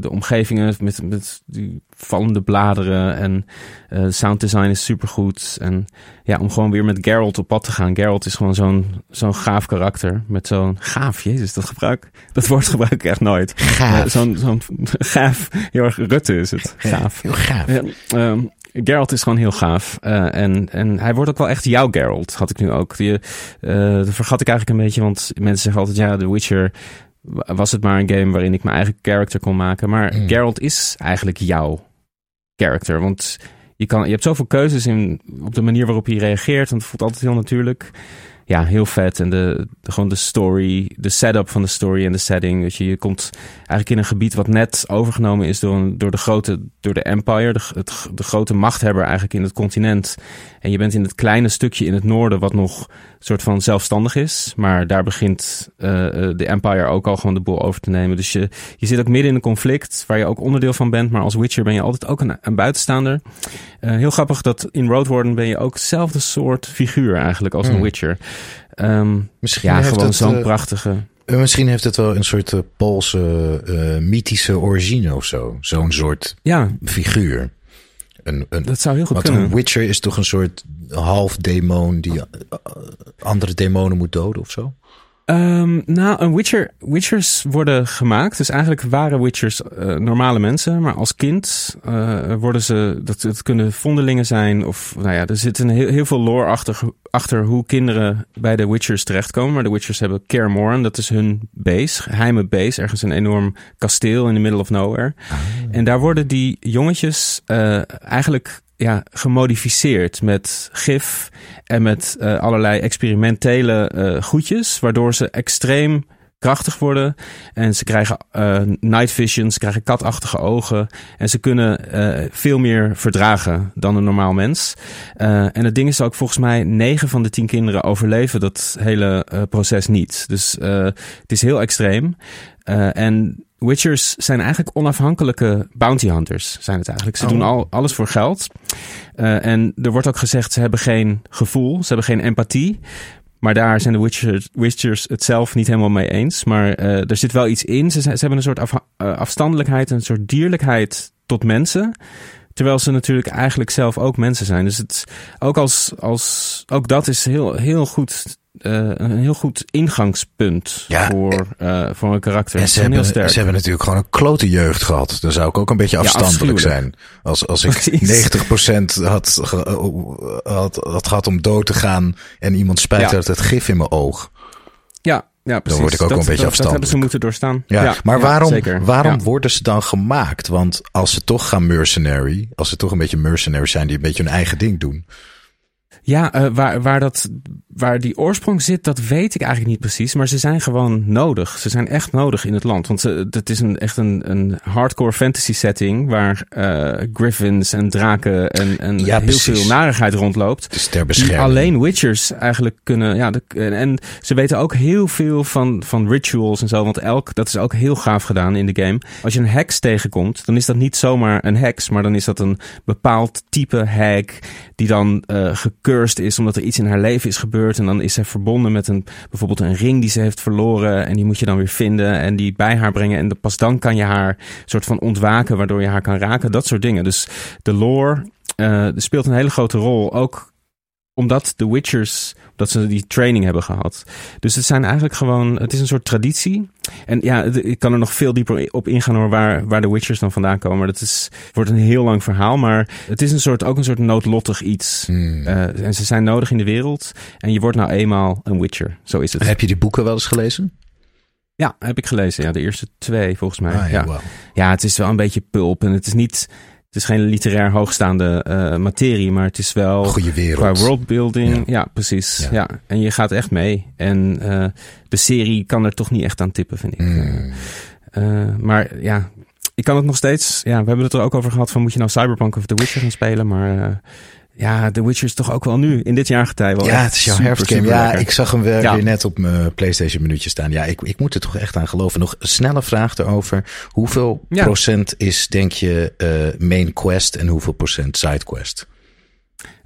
de omgevingen met, met die vallende bladeren en uh, sound design is supergoed. En ja, om gewoon weer met Geralt op pad te gaan. Geralt is gewoon zo'n zo'n gaaf karakter. Met zo'n gaaf, jezus, dat gebruik, dat woord gebruik ik echt nooit. Gaaf. Uh, zo'n zo'n gaaf, heel erg Rutte is het. Gaaf. Heel gaaf. Ja, um, Geralt is gewoon heel gaaf. Uh, en, en hij wordt ook wel echt jouw Geralt, had ik nu ook. Die, uh, dat vergat ik eigenlijk een beetje, want mensen zeggen altijd, ja, The Witcher was het maar een game waarin ik mijn eigen character kon maken. Maar mm. Geralt is eigenlijk jouw character, want je, kan, je hebt zoveel keuzes in, op de manier waarop je reageert, en het voelt altijd heel natuurlijk ja, heel vet. En de, de, gewoon de story, de setup van de story en de setting. Weet je, je komt eigenlijk in een gebied wat net overgenomen is door, een, door de grote, door de Empire, de, de grote machthebber eigenlijk in het continent. En je bent in het kleine stukje in het noorden wat nog soort van zelfstandig is. Maar daar begint uh, de Empire ook al gewoon de boel over te nemen. Dus je, je zit ook midden in een conflict waar je ook onderdeel van bent. Maar als Witcher ben je altijd ook een, een buitenstaander. Uh, heel grappig dat in Road Warden ben je ook hetzelfde soort figuur eigenlijk als mm. een Witcher. Um, misschien ja, gewoon zo'n uh, prachtige... Misschien heeft het wel een soort Poolse mythische origine of zo. Zo'n soort ja. figuur. Een, een, dat zou heel goed want kunnen. een Witcher is toch een soort half demon die andere demonen moet doden of zo? Um, nou, een Witcher, Witchers worden gemaakt. Dus eigenlijk waren Witchers uh, normale mensen. Maar als kind uh, worden ze, dat, het kunnen vondelingen zijn. Of nou ja, er zit een heel, heel veel lore achter, achter hoe kinderen bij de Witchers terechtkomen. Maar de Witchers hebben Kaer Morhen, dat is hun base, geheime base. Ergens een enorm kasteel in the middle of nowhere. Ah. En daar worden die jongetjes uh, eigenlijk ja, gemodificeerd met gif en met uh, allerlei experimentele uh, goedjes, waardoor ze extreem krachtig worden. En ze krijgen uh, night vision, ze krijgen katachtige ogen. En ze kunnen veel meer verdragen dan een normaal mens. En het ding is ook volgens mij, negen van de tien kinderen overleven dat hele proces niet. Dus het is heel extreem. en Witchers zijn eigenlijk onafhankelijke bounty hunters, zijn het eigenlijk. Ze oh. doen al, alles voor geld. Uh, en er wordt ook gezegd, ze hebben geen gevoel, ze hebben geen empathie. Maar daar zijn de Witchers, Witchers het zelf niet helemaal mee eens. Maar uh, er zit wel iets in. Ze, ze hebben een soort af, uh, afstandelijkheid, een soort dierlijkheid tot mensen. Terwijl ze natuurlijk eigenlijk zelf ook mensen zijn. Dus het, ook, als, als, ook dat is heel, heel goed uh, een heel goed ingangspunt Ja, voor, uh, voor een karakter. En ze heel hebben, sterk. ze hebben natuurlijk gewoon een klote jeugd gehad. Dan zou ik ook een beetje afstandelijk zijn. Als, als ik Precies. 90% had, had, had gehad om dood te gaan en iemand spijt Ja. uit het gif in mijn oog. ja, ja, precies. word ik ook dat, een beetje dat, dat hebben ze afstandelijk. moeten doorstaan. Ja, maar waarom, waarom Ja. worden ze dan gemaakt? Want als ze toch gaan mercenary, als ze toch een beetje mercenaries zijn die een beetje hun eigen ding doen. Ja, eh, waar, waar, dat, waar die oorsprong zit, dat weet ik eigenlijk niet precies. Maar ze zijn gewoon nodig. Ze zijn echt nodig in het land. Want ze, het is een, echt een, een hardcore fantasy setting waar eh, griffins en draken en, en Ja, heel precies. veel narigheid rondloopt. Dus ter bescherming. alleen Witchers eigenlijk kunnen. Ja, de, en, en ze weten ook heel veel van, van rituals en zo. Want elk, dat is ook heel gaaf gedaan in de game. Als je een heks tegenkomt, dan is dat niet zomaar een heks. Maar dan is dat een bepaald type hek. Die dan eh gecursed is omdat er iets in haar leven is gebeurd. En dan is zij verbonden met een, bijvoorbeeld een ring die ze heeft verloren. En die moet je dan weer vinden en die bij haar brengen. En pas dan kan je haar soort van ontwaken, waardoor je haar kan raken. Dat soort dingen. Dus de lore eh, speelt een hele grote rol. Ook omdat de Witchers, dat ze die training hebben gehad. Dus het zijn eigenlijk gewoon, het is een soort traditie. En ja, ik kan er nog veel dieper op ingaan hoor, waar, waar de Witchers dan vandaan komen. Dat is, wordt een heel lang verhaal, maar het is een soort, ook een soort noodlottig iets. Hmm. Eh, en ze zijn nodig in de wereld. En je wordt nou eenmaal een Witcher. Zo is het. Heb je die boeken wel eens gelezen? Ja, heb ik gelezen. Ja, de eerste twee volgens mij. Ah. Ja, het is wel een beetje pulp. En het is niet. Het is geen literair hoogstaande eh, materie, maar het is wel. Goeie wereld. Qua worldbuilding, Ja. ja, precies. Ja. Ja. En je gaat echt mee. En eh, de serie kan er toch niet echt aan tippen, vind ik. Hmm. Eh, maar ja, ik kan het nog steeds. Ja, we hebben het er ook over gehad van moet je nou Cyberpunk of The Witcher gaan spelen. Maar ja, The Witcher is toch ook wel nu, in dit jaargetij wel Ja, het is jouw herfstgame. Ja, lekker. ik zag hem weer, Ja. weer net op mijn PlayStation minuutje staan. Ja, ik, ik moet er toch echt aan geloven. Nog een snelle vraag erover. Hoeveel Ja. procent is, denk je, eh, main quest en hoeveel procent side quest?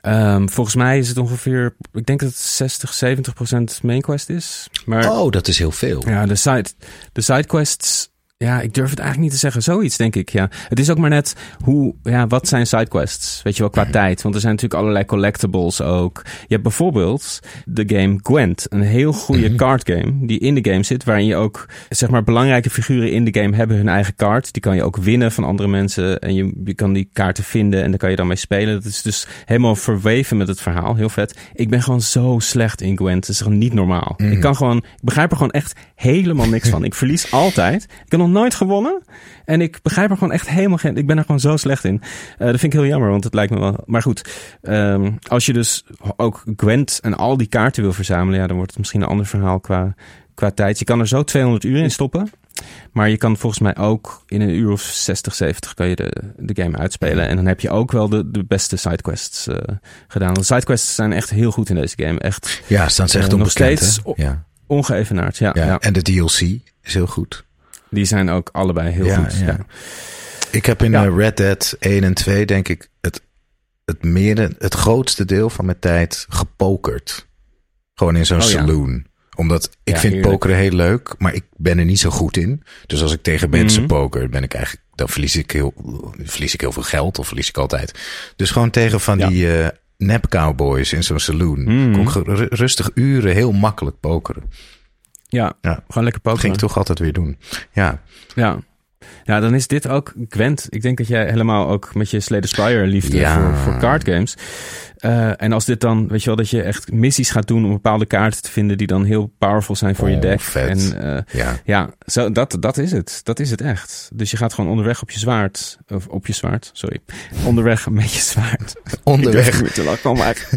Ehm, volgens mij is het ongeveer, ik denk dat het 60, 70 procent main quest is. Maar Oh, dat is heel veel. Ja, de, side, de sidequests. Ja, ik durf het eigenlijk niet te zeggen. Zoiets, denk ik. Ja. Het is ook maar net hoe, ja, wat zijn sidequests? Weet je wel, qua tijd. Want er zijn natuurlijk allerlei collectibles ook. Je hebt bijvoorbeeld de game Gwent. Een heel goede card game die in de game zit. Waarin je ook, zeg maar, belangrijke figuren in de game hebben hun eigen kaart. Die kan je ook winnen van andere mensen. En je, je kan die kaarten vinden en daar kan je dan mee spelen. Dat is dus helemaal verweven met het verhaal. Heel vet. Ik ben gewoon zo slecht in Gwent. Het is gewoon niet normaal. Ik kan gewoon, ik begrijp er gewoon echt helemaal niks van. Ik verlies altijd. Ik nog nooit gewonnen. En ik begrijp er gewoon echt helemaal geen. Ik ben er gewoon zo slecht in. Eh, dat vind ik heel jammer, want het lijkt me wel. Maar goed, ehm, als je dus ook Gwent en al die kaarten wil verzamelen, ja, dan wordt het misschien een ander verhaal qua, qua tijd. Je kan er zo 200 uur in stoppen. Maar je kan volgens mij ook in een uur of 60, 70 kan je de, de game uitspelen. En dan heb je ook wel de, de beste sidequests eh gedaan. De sidequests zijn echt heel goed in deze game. Echt Ja, staan ze echt Eh, nog steeds Ja. ongeëvenaard. Ja, Ja. ja. En de DLC is heel goed. Die zijn ook allebei heel Ja, goed. ja. Ik heb in eh, Red Dead 1 en 2 denk ik het, het, meer, het grootste deel van mijn tijd gepokerd. Gewoon in zo'n Oh, saloon. Omdat ik Ja, vind heerlijk. pokeren heel leuk, maar ik ben er niet zo goed in. Dus als ik tegen mensen Mhm. poker, ben ik eigenlijk, dan verlies ik, heel, verlies ik heel veel geld of verlies ik altijd. Dus gewoon tegen van Ja. die eh nep cowboys in zo'n saloon. Kon ik ru- rustig uren heel makkelijk pokeren. Ja, Ja. gewoon lekker Dat pokeren. ging ik toch altijd weer doen. Ja, Ja. ja, dan is dit ook Gwent. Ik denk dat jij helemaal ook met je Slay the Spire liefde Ja. voor, voor card games. Eh, en als dit dan, weet je wel, dat je echt missies gaat doen om bepaalde kaarten te vinden die dan heel powerful zijn voor je Oh, deck. vet. En eh, ja. ja, zo, dat, dat is het. Dat is het echt. Dus je gaat gewoon onderweg op je zwaard. Of op je zwaard, sorry. Onderweg met je zwaard. Onderweg. Ik te maar...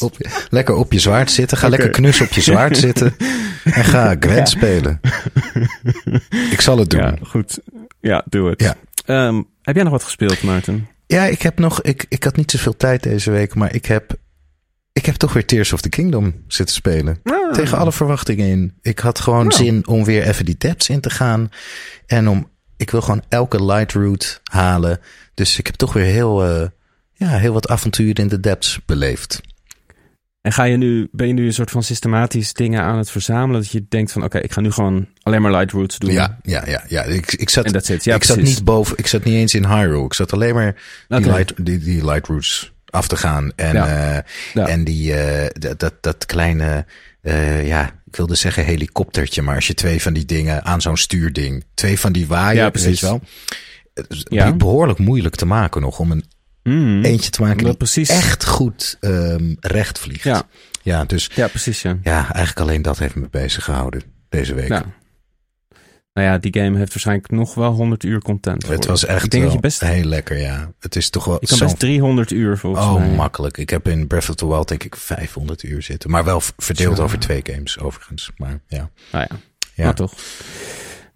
Op, lekker op je zwaard zitten. Ga lekker knus op je zwaard zitten. En ga Gwent spelen. Ik zal het doen. Ja, Ja, goed. Ja, doe het. Ja. Ehm, heb jij nog wat gespeeld, Maarten? Ik heb nog. Ik, ik had niet zoveel tijd deze week. Maar ik heb. Ik heb toch weer Tears of the Kingdom zitten spelen. Ah. Tegen alle verwachtingen in. Ik had gewoon Nou. zin om weer even die depths in te gaan. En om. Ik wil gewoon elke light route halen. Dus ik heb toch weer heel. eh, ja, heel wat avontuur in de depths beleefd. En ga je nu, ben je nu een soort van systematisch dingen aan het verzamelen? Dat je denkt van oké, ik ga nu gewoon alleen maar light routes doen. Ja, ja, ja, ja. Ik, ik zat. Ja, ik zat niet boven, ik zat niet eens in Hyrule. Ik zat alleen maar die, light, die, die light routes af te gaan. En, Ja. eh, Ja. en die, eh, dat, dat, dat kleine, eh, ja, ik wilde zeggen helikoptertje. Maar als je twee van die dingen aan zo'n stuurding, twee van die waaiers, Ja, weet precies. je wel. Het is Ja. behoorlijk moeilijk te maken nog om een Mm. eentje te maken Dat die echt goed ehm, recht vliegt. Ja. ja, dus Ja, precies. Ja. ja, eigenlijk alleen dat heeft me bezig gehouden deze week. Ja. Nou ja, die game heeft waarschijnlijk nog wel 100 uur content. Het was echt Ik denk dat wel je best. heel lekker, ja. Het is toch wel Je kan best 300 uur volgens Oh, mij. makkelijk. Ik heb in Breath of the Wild denk ik 500 uur zitten. Maar wel verdeeld Zo. over twee games overigens. Maar ja. Nou ja, ja. maar toch.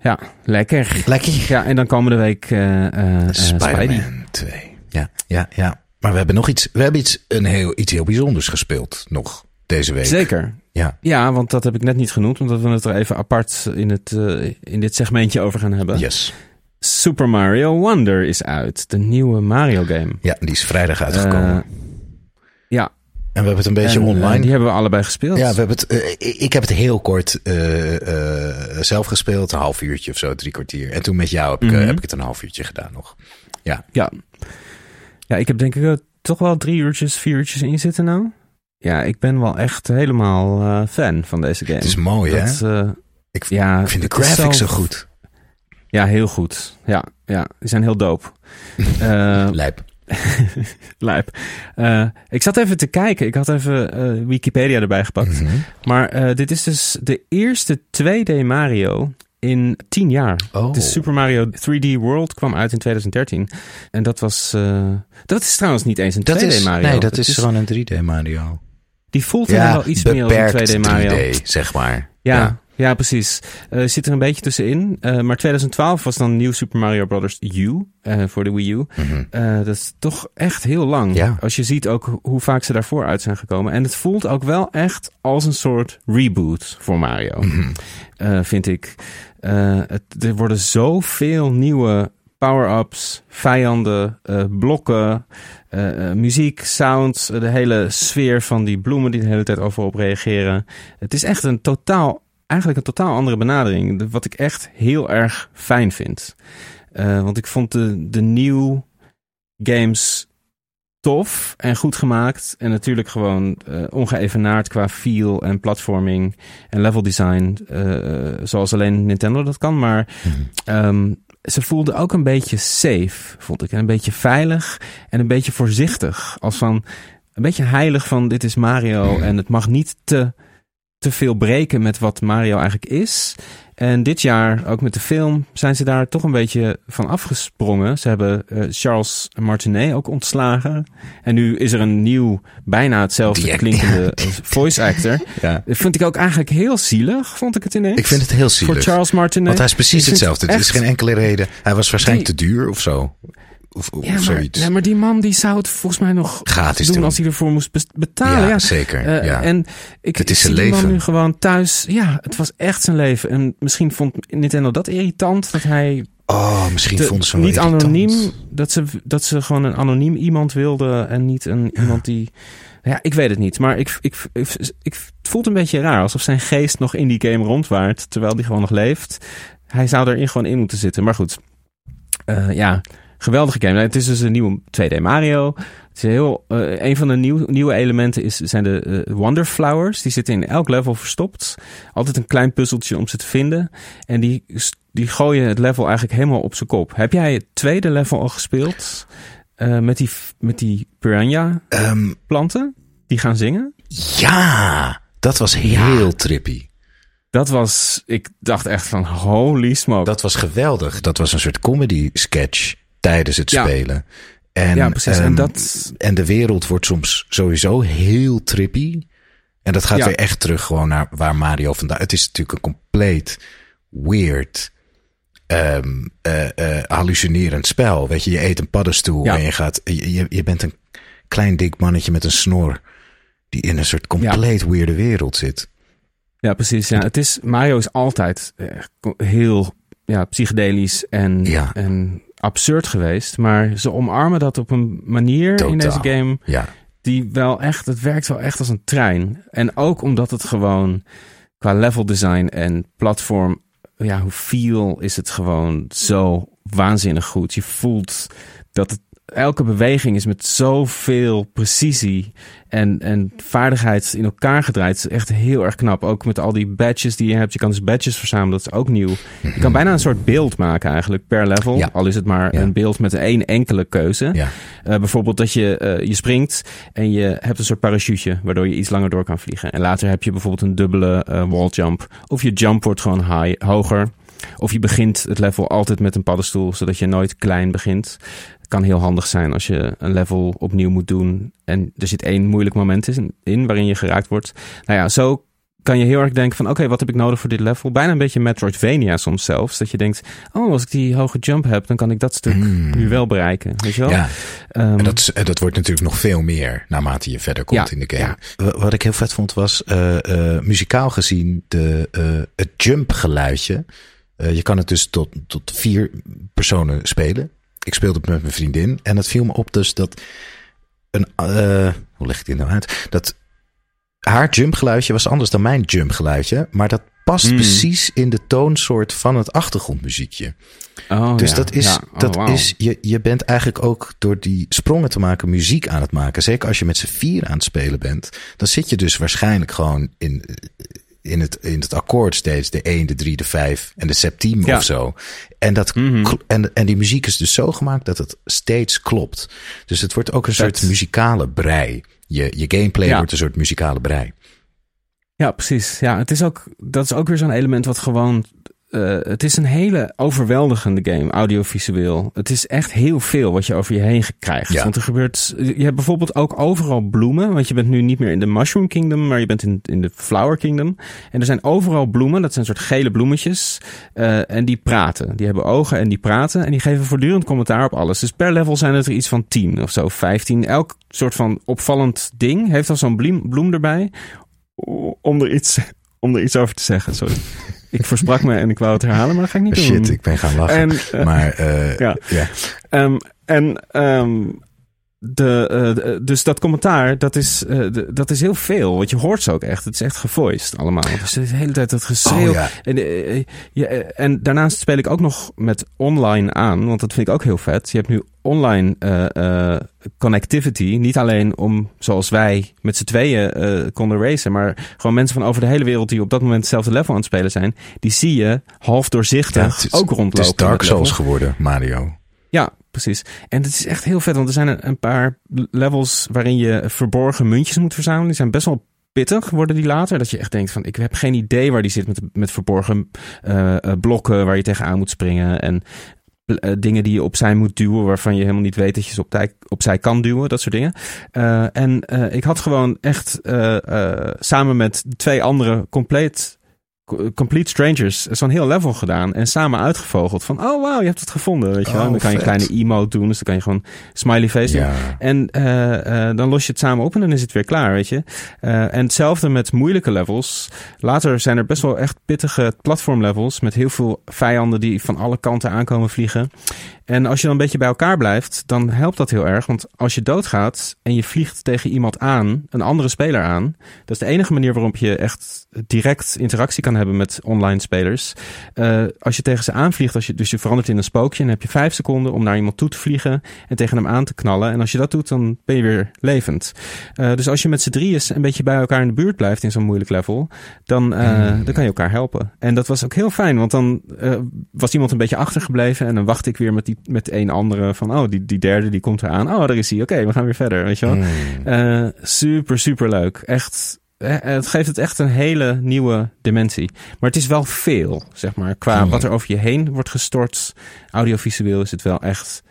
Ja, lekker. Lekker. Ja, en dan komende week eh, Spidey. Spider-Man 2. Ja, ja, ja. Maar we hebben nog iets, we hebben iets, een heel, iets heel bijzonders gespeeld nog deze week. Zeker. Ja. Ja, want dat heb ik net niet genoemd, omdat we het er even apart in, het, eh, in dit segmentje over gaan hebben. Yes. Super Mario Wonder is uit, de nieuwe Mario game. Ja, die is vrijdag uitgekomen. Eh, ja, en we hebben het een beetje en, eh, online. die hebben we allebei gespeeld. Ja, we hebben het, ik- heb het heel kort zelf gespeeld. Een half uurtje of zo, drie kwartier. En toen met jou heb, ik, Mhm. heb ik het een half uurtje gedaan nog. Ja. Ja. Ja, ik heb denk ik eh, toch wel drie uurtjes, vier uurtjes in zitten nou. Ja, ik ben wel echt helemaal eh, fan van deze game. Het is mooi, hè? Dat, eh, Ik, ja, ik vind de graphics zo- goed. Ja, heel goed. Ja, ja die zijn heel dope. Eh, Lijp. lijp. Ik zat even te kijken. Ik had even Wikipedia erbij gepakt. Mhm. Maar dit is dus de eerste 2D Mario in 10 jaar. Oh. De Super Mario 3D World kwam uit in 2013. En dat was... eh, dat is trouwens niet eens een 2D Dat is, Mario. nee, dat Het is gewoon een 3D Mario. Die voelt ja, wel iets meer als een 2D Mario. 3D, zeg maar. Ja, ja. Precies. Eh zit er een beetje tussenin. Eh, maar 2012 was dan nieuw Super Mario Bros. U eh, voor de Wii U. Mhm. Dat is toch echt heel lang. Ja. Als je ziet ook hoe vaak ze daarvoor uit zijn gekomen. En het voelt ook wel echt als een soort reboot voor Mario. Mhm. vind ik. Het, er worden zoveel nieuwe power-ups, vijanden, blokken, muziek, sounds, de hele sfeer van die bloemen die de hele tijd overal op reageren. Het is echt een totaal, eigenlijk een totaal andere benadering. De- Wat ik echt heel erg fijn vind. Eh, want ik vond de, de nieuw games tof en goed gemaakt. En natuurlijk gewoon eh, ongeëvenaard qua feel en platforming en level design. eh, zoals alleen Nintendo dat kan. Maar Mhm. ehm, ze voelden ook een beetje safe, vond ik. En een beetje veilig en een beetje voorzichtig. Als van een beetje heilig van dit is Mario. En het mag niet te, te veel breken met wat Mario eigenlijk is. En dit jaar, ook met de film, zijn ze daar toch een beetje van afgesprongen. Ze hebben eh, Charles Martinet ook ontslagen. En nu is er een nieuw, bijna hetzelfde Die- klinkende eh, voice actor. Ja. Dat vind ik ook eigenlijk heel zielig, vond ik het ineens. Ik vind het heel zielig. Voor Charles Martinet. Want hij is precies hetzelfde. het Er is geen enkele reden. Hij was waarschijnlijk Die- te duur of zo. Of, of Ja maar, zoiets. ja, maar die man die zou het volgens mij nog Gratis doen doen. als hij ervoor moest betalen. ja, Ja, zeker. Eh, ja. En ik, Het is ik zijn zie die man leven. nu gewoon thuis. Ja, het was echt zijn leven. En misschien vond Nintendo dat irritant. Dat hij oh, misschien vonden ze hem niet irritant. anoniem. Dat ze, dat ze gewoon een anoniem iemand wilden. En niet een, iemand die... Ja, ik weet het niet. Maar ik, ik, ik, ik, het voelt een beetje raar. Alsof zijn geest nog in die game rondwaart. Terwijl die gewoon nog leeft. Hij zou erin gewoon in moeten zitten. Maar goed. Eh, ja, geweldige game. Het is dus een nieuwe 2D Mario. Het is heel, eh, een van de nieuw, nieuwe elementen is, zijn de eh, Wonder Flowers. Die zitten in elk level verstopt. Altijd een klein puzzeltje om ze te vinden. En die, die gooien het level eigenlijk helemaal op zijn kop. Heb jij het tweede level al gespeeld? Eh, met, die, met die piranha Ehm, planten? Die gaan zingen? ja, dat was heel trippy. Dat was, ik dacht echt van holy smoke. Dat was geweldig. Dat was een soort comedy sketch tijdens het Ja. spelen. En, ja, precies. en ehm, dat, en de wereld wordt soms sowieso heel trippy. En dat gaat Ja. weer echt terug gewoon naar waar Mario vandaan... Het is natuurlijk een compleet weird, ehm, eh, eh, hallucinerend spel. Weet je, je eet een paddenstoel Ja. en je gaat... Je, je- bent een klein dik mannetje met een snor... die in een soort compleet weirde wereld zit. ja, precies. Ja. Het is, Mario is altijd eh, heel ja, psychedelisch en, Ja. en absurd geweest. Maar ze omarmen dat op een manier in deze game Ja, die wel echt, het werkt wel echt als een trein. En ook omdat het gewoon qua level design en platform, ja, hoe feel is het gewoon zo waanzinnig goed. Je voelt dat het elke beweging is met zoveel precisie en, en vaardigheid in elkaar gedraaid. Het is echt heel erg knap. Ook met al die badges die je hebt. Je kan dus badges verzamelen, dat is ook nieuw. Je kan bijna een soort beeld maken eigenlijk per level. Ja. Al is het maar Ja. een beeld met één enkele keuze. Ja. Eh, bijvoorbeeld dat je, eh, je springt en je hebt een soort parachute waardoor je iets langer door kan vliegen. En later heb je bijvoorbeeld een dubbele eh, wall jump. Of je jump wordt gewoon high, hoger. Of je begint het level altijd met een paddenstoel, zodat je nooit klein begint. Kan heel handig zijn als je een level opnieuw moet doen. En er zit één moeilijk moment in, in waarin je geraakt wordt. Nou ja, zo kan je heel erg denken van... oké, wat heb ik nodig voor dit level? Bijna een beetje Metroidvania soms zelfs. Dat je denkt, oh, als ik die hoge jump heb... dan kan ik dat stuk nu wel bereiken. Weet je wel? Ja, Ehm, en dat, dat wordt natuurlijk nog veel meer naarmate je verder komt Ja, in de game. Wa- Wat ik heel vet vond was eh, eh, muzikaal gezien de, eh, het jump geluidje. Eh, je kan het dus tot, tot vier personen spelen. Ik speelde het met mijn vriendin en het viel me op dus dat een, eh, hoe leg ik dit nou uit? Dat haar jumpgeluidje was anders dan mijn jumpgeluidje, maar dat past Mm. precies in de toonsoort van het achtergrondmuziekje. oh, Dus ja, dat is, ja. Oh, dat is je, je bent eigenlijk ook door die sprongen te maken muziek aan het maken. Zeker als je met z'n vier aan het spelen bent, dan zit je dus waarschijnlijk gewoon in, in, het, in het akkoord steeds de 1, de 3, de 5 en de septiem Ja. of zo. En, dat, Mhm. en, en die muziek is dus zo gemaakt dat het steeds klopt. Dus het wordt ook een Dat- soort muzikale brei. Je, je gameplay Ja. wordt een soort muzikale brei. Ja, precies. Ja, het is ook, dat is ook weer zo'n element wat gewoon. Eh, het is een hele overweldigende game, audiovisueel. Het is echt heel veel wat je over je heen krijgt. Ja. Want er gebeurt. Je hebt bijvoorbeeld ook overal bloemen. Want je bent nu niet meer in de Mushroom Kingdom, maar je bent in, in de Flower Kingdom. En er zijn overal bloemen. Dat zijn soort gele bloemetjes. eh, en die praten. Die hebben ogen en die praten. En die geven voortdurend commentaar op alles. Dus per level zijn het er iets van 10 of zo, 15. Elk soort van opvallend ding heeft al zo'n bloem, bloem erbij om er iets, om er iets over te zeggen. Sorry. Ik versprak me en ik wou het herhalen, maar dat ga ik niet doen. Shit, ik ben gaan lachen. En, eh, maar eh, ja. ja. Ehm, en ehm, de, eh, de- dus dat commentaar, dat is, eh, de- dat is heel veel. Want je hoort ze ook echt. Het is echt gevoiced allemaal. Dus de hele tijd dat geschreeuw. Oh, ja. en, eh, ja, en daarnaast speel ik ook nog met online aan. Want dat vind ik ook heel vet. Je hebt nu online connectivity. Niet alleen om, zoals wij met z'n tweeën konden racen. Maar gewoon mensen van over de hele wereld die op dat moment hetzelfde level aan het spelen zijn. Die zie je half doorzichtig Ja, het is- ook rondlopen. Het is Dark. Souls geworden, Mario. Precies. En het is echt heel vet, want er zijn een, paar levels waarin je verborgen muntjes moet verzamelen. Die zijn best wel pittig, worden die later. Dat je echt denkt van, ik heb geen idee waar die zit met, met verborgen eh, eh, blokken waar je tegenaan moet springen. En eh, dingen die je opzij moet duwen, waarvan je helemaal niet weet dat je ze opzij, opzij kan duwen, dat soort dingen. En ik had gewoon echt samen met twee andere compleet Complete Strangers zo'n heel level gedaan en samen uitgevogeld van oh wow je hebt het gevonden weet je wel. Oh, dan kan je een vet. kleine emote doen dus dan kan je gewoon smiley face doen. En eh, eh, dan los je het samen op en dan is het weer klaar weet je. Eh, en hetzelfde met moeilijke levels. Later zijn er best wel echt pittige platform levels met heel veel vijanden die van alle kanten aankomen vliegen en als je dan een beetje bij elkaar blijft, dan helpt dat heel erg. Want als je doodgaat en je vliegt tegen iemand aan, een andere speler aan, dat is de enige manier waarop je echt direct interactie kan hebben met online spelers. Eh, als je tegen ze aanvliegt, als je, dus je verandert in een spookje, dan heb je vijf seconden om naar iemand toe te vliegen en tegen hem aan te knallen. En als je dat doet, dan ben je weer levend. Eh, dus als je met z'n drieën een beetje bij elkaar in de buurt blijft in zo'n moeilijk level, dan, eh, dan kan je elkaar helpen. En dat was ook heel fijn, want dan was iemand een beetje achtergebleven en dan wacht ik weer met, die, met een andere van, oh, die, die derde die komt eraan. Oh, daar is hij. Oké, we gaan weer verder, weet je wel. Mm. Eh, super, super leuk. Echt, eh, het geeft het echt een hele nieuwe dimensie. Maar het is wel veel, zeg maar. Qua Mm. wat er over je heen wordt gestort. Audiovisueel is het wel echt,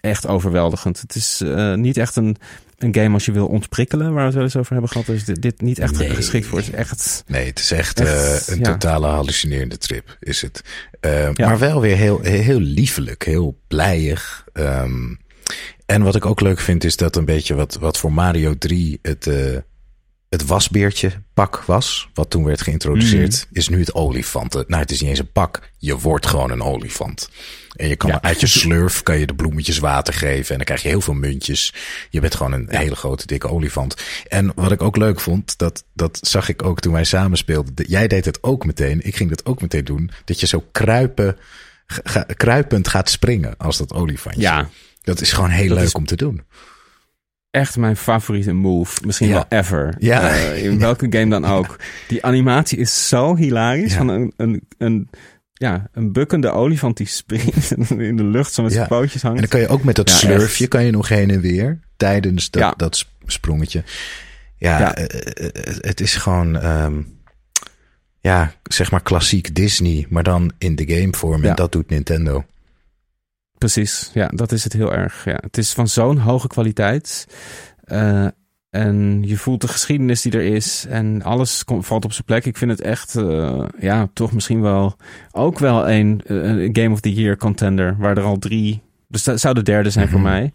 echt overweldigend. Het is eh, niet echt een, een game als je wil ontprikkelen, waar we het wel eens over hebben gehad. Dus dit, dit niet echt Nee. geschikt voor. Het is echt... Nee, het is echt, Echt, eh, een ja. totale hallucinerende trip, is het. Eh, Ja. Maar wel weer heel, heel liefelijk, heel blijig. Ehm, en wat ik ook leuk vind, is dat een beetje wat, wat voor Mario 3 het, eh, het wasbeertje pak was, wat toen werd geïntroduceerd, is nu het olifanten. Nou, het is niet eens een pak. Je wordt gewoon een olifant. En je kan Ja. uit je slurf kan je de bloemetjes water geven. En dan krijg je heel veel muntjes. Je bent gewoon een hele grote, dikke olifant. En wat ik ook leuk vond, dat, dat zag ik ook toen wij samen speelden. De- Jij deed het ook meteen. Ik ging dat ook meteen doen. Dat je zo kruipen, ga- kruipend gaat springen als dat olifantje. Ja, Dat is gewoon heel Dat leuk is- om te doen. echt mijn favoriete move. Misschien Ja. wel ever. Ja. Eh, in welke game dan ook. Die animatie is zo hilarisch. Van een, een, een, ja, een bukkende olifant die springt en in de lucht zo met Ja. zijn pootjes hangt. En dan kan je ook met dat Ja, slurfje echt. kan je nog heen en weer tijdens dat, Ja. dat sp- sprongetje. Ja, Ja. eh, eh, het is gewoon, ehm, ja, zeg maar klassiek Disney, maar dan in de gamevorm. En Ja. dat doet Nintendo. Precies, ja, dat is het heel erg. Ja. Het is van zo'n hoge kwaliteit. Eh, en je voelt de geschiedenis die er is. En alles komt, valt op zijn plek. Ik vind het echt, eh, ja, toch misschien wel ook wel een, eh, een Game of the Year contender. Waar er al drie, dus dat zou de derde zijn voor Mhm. mij.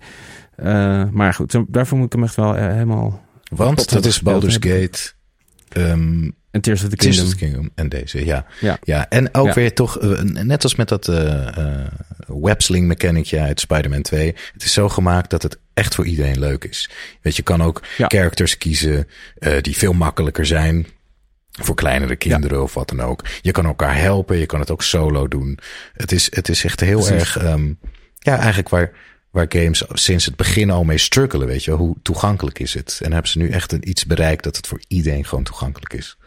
Eh, maar goed, daarvoor moet ik hem echt wel helemaal... Want dat is Baldur's. Gate, ehm En Tears of the Tears Kingdom. of the Kingdom en deze, ja. Ja. ja en ook Ja. weer toch, eh, net als met dat eh eh, websling mechanicje uit Spider-Man 2. Het is zo gemaakt dat het echt voor iedereen leuk is. Weet je, je kan ook Ja. characters kiezen eh, die veel makkelijker zijn. Voor kleinere kinderen of wat dan ook. Je kan elkaar helpen, je kan het ook solo doen. Het is, het is echt heel Precies. erg, ehm, ja, eigenlijk waar, waar games sinds het begin al mee struggelen. Weet je, hoe toegankelijk is het? En hebben ze nu echt een, iets bereikt dat het voor iedereen gewoon toegankelijk is.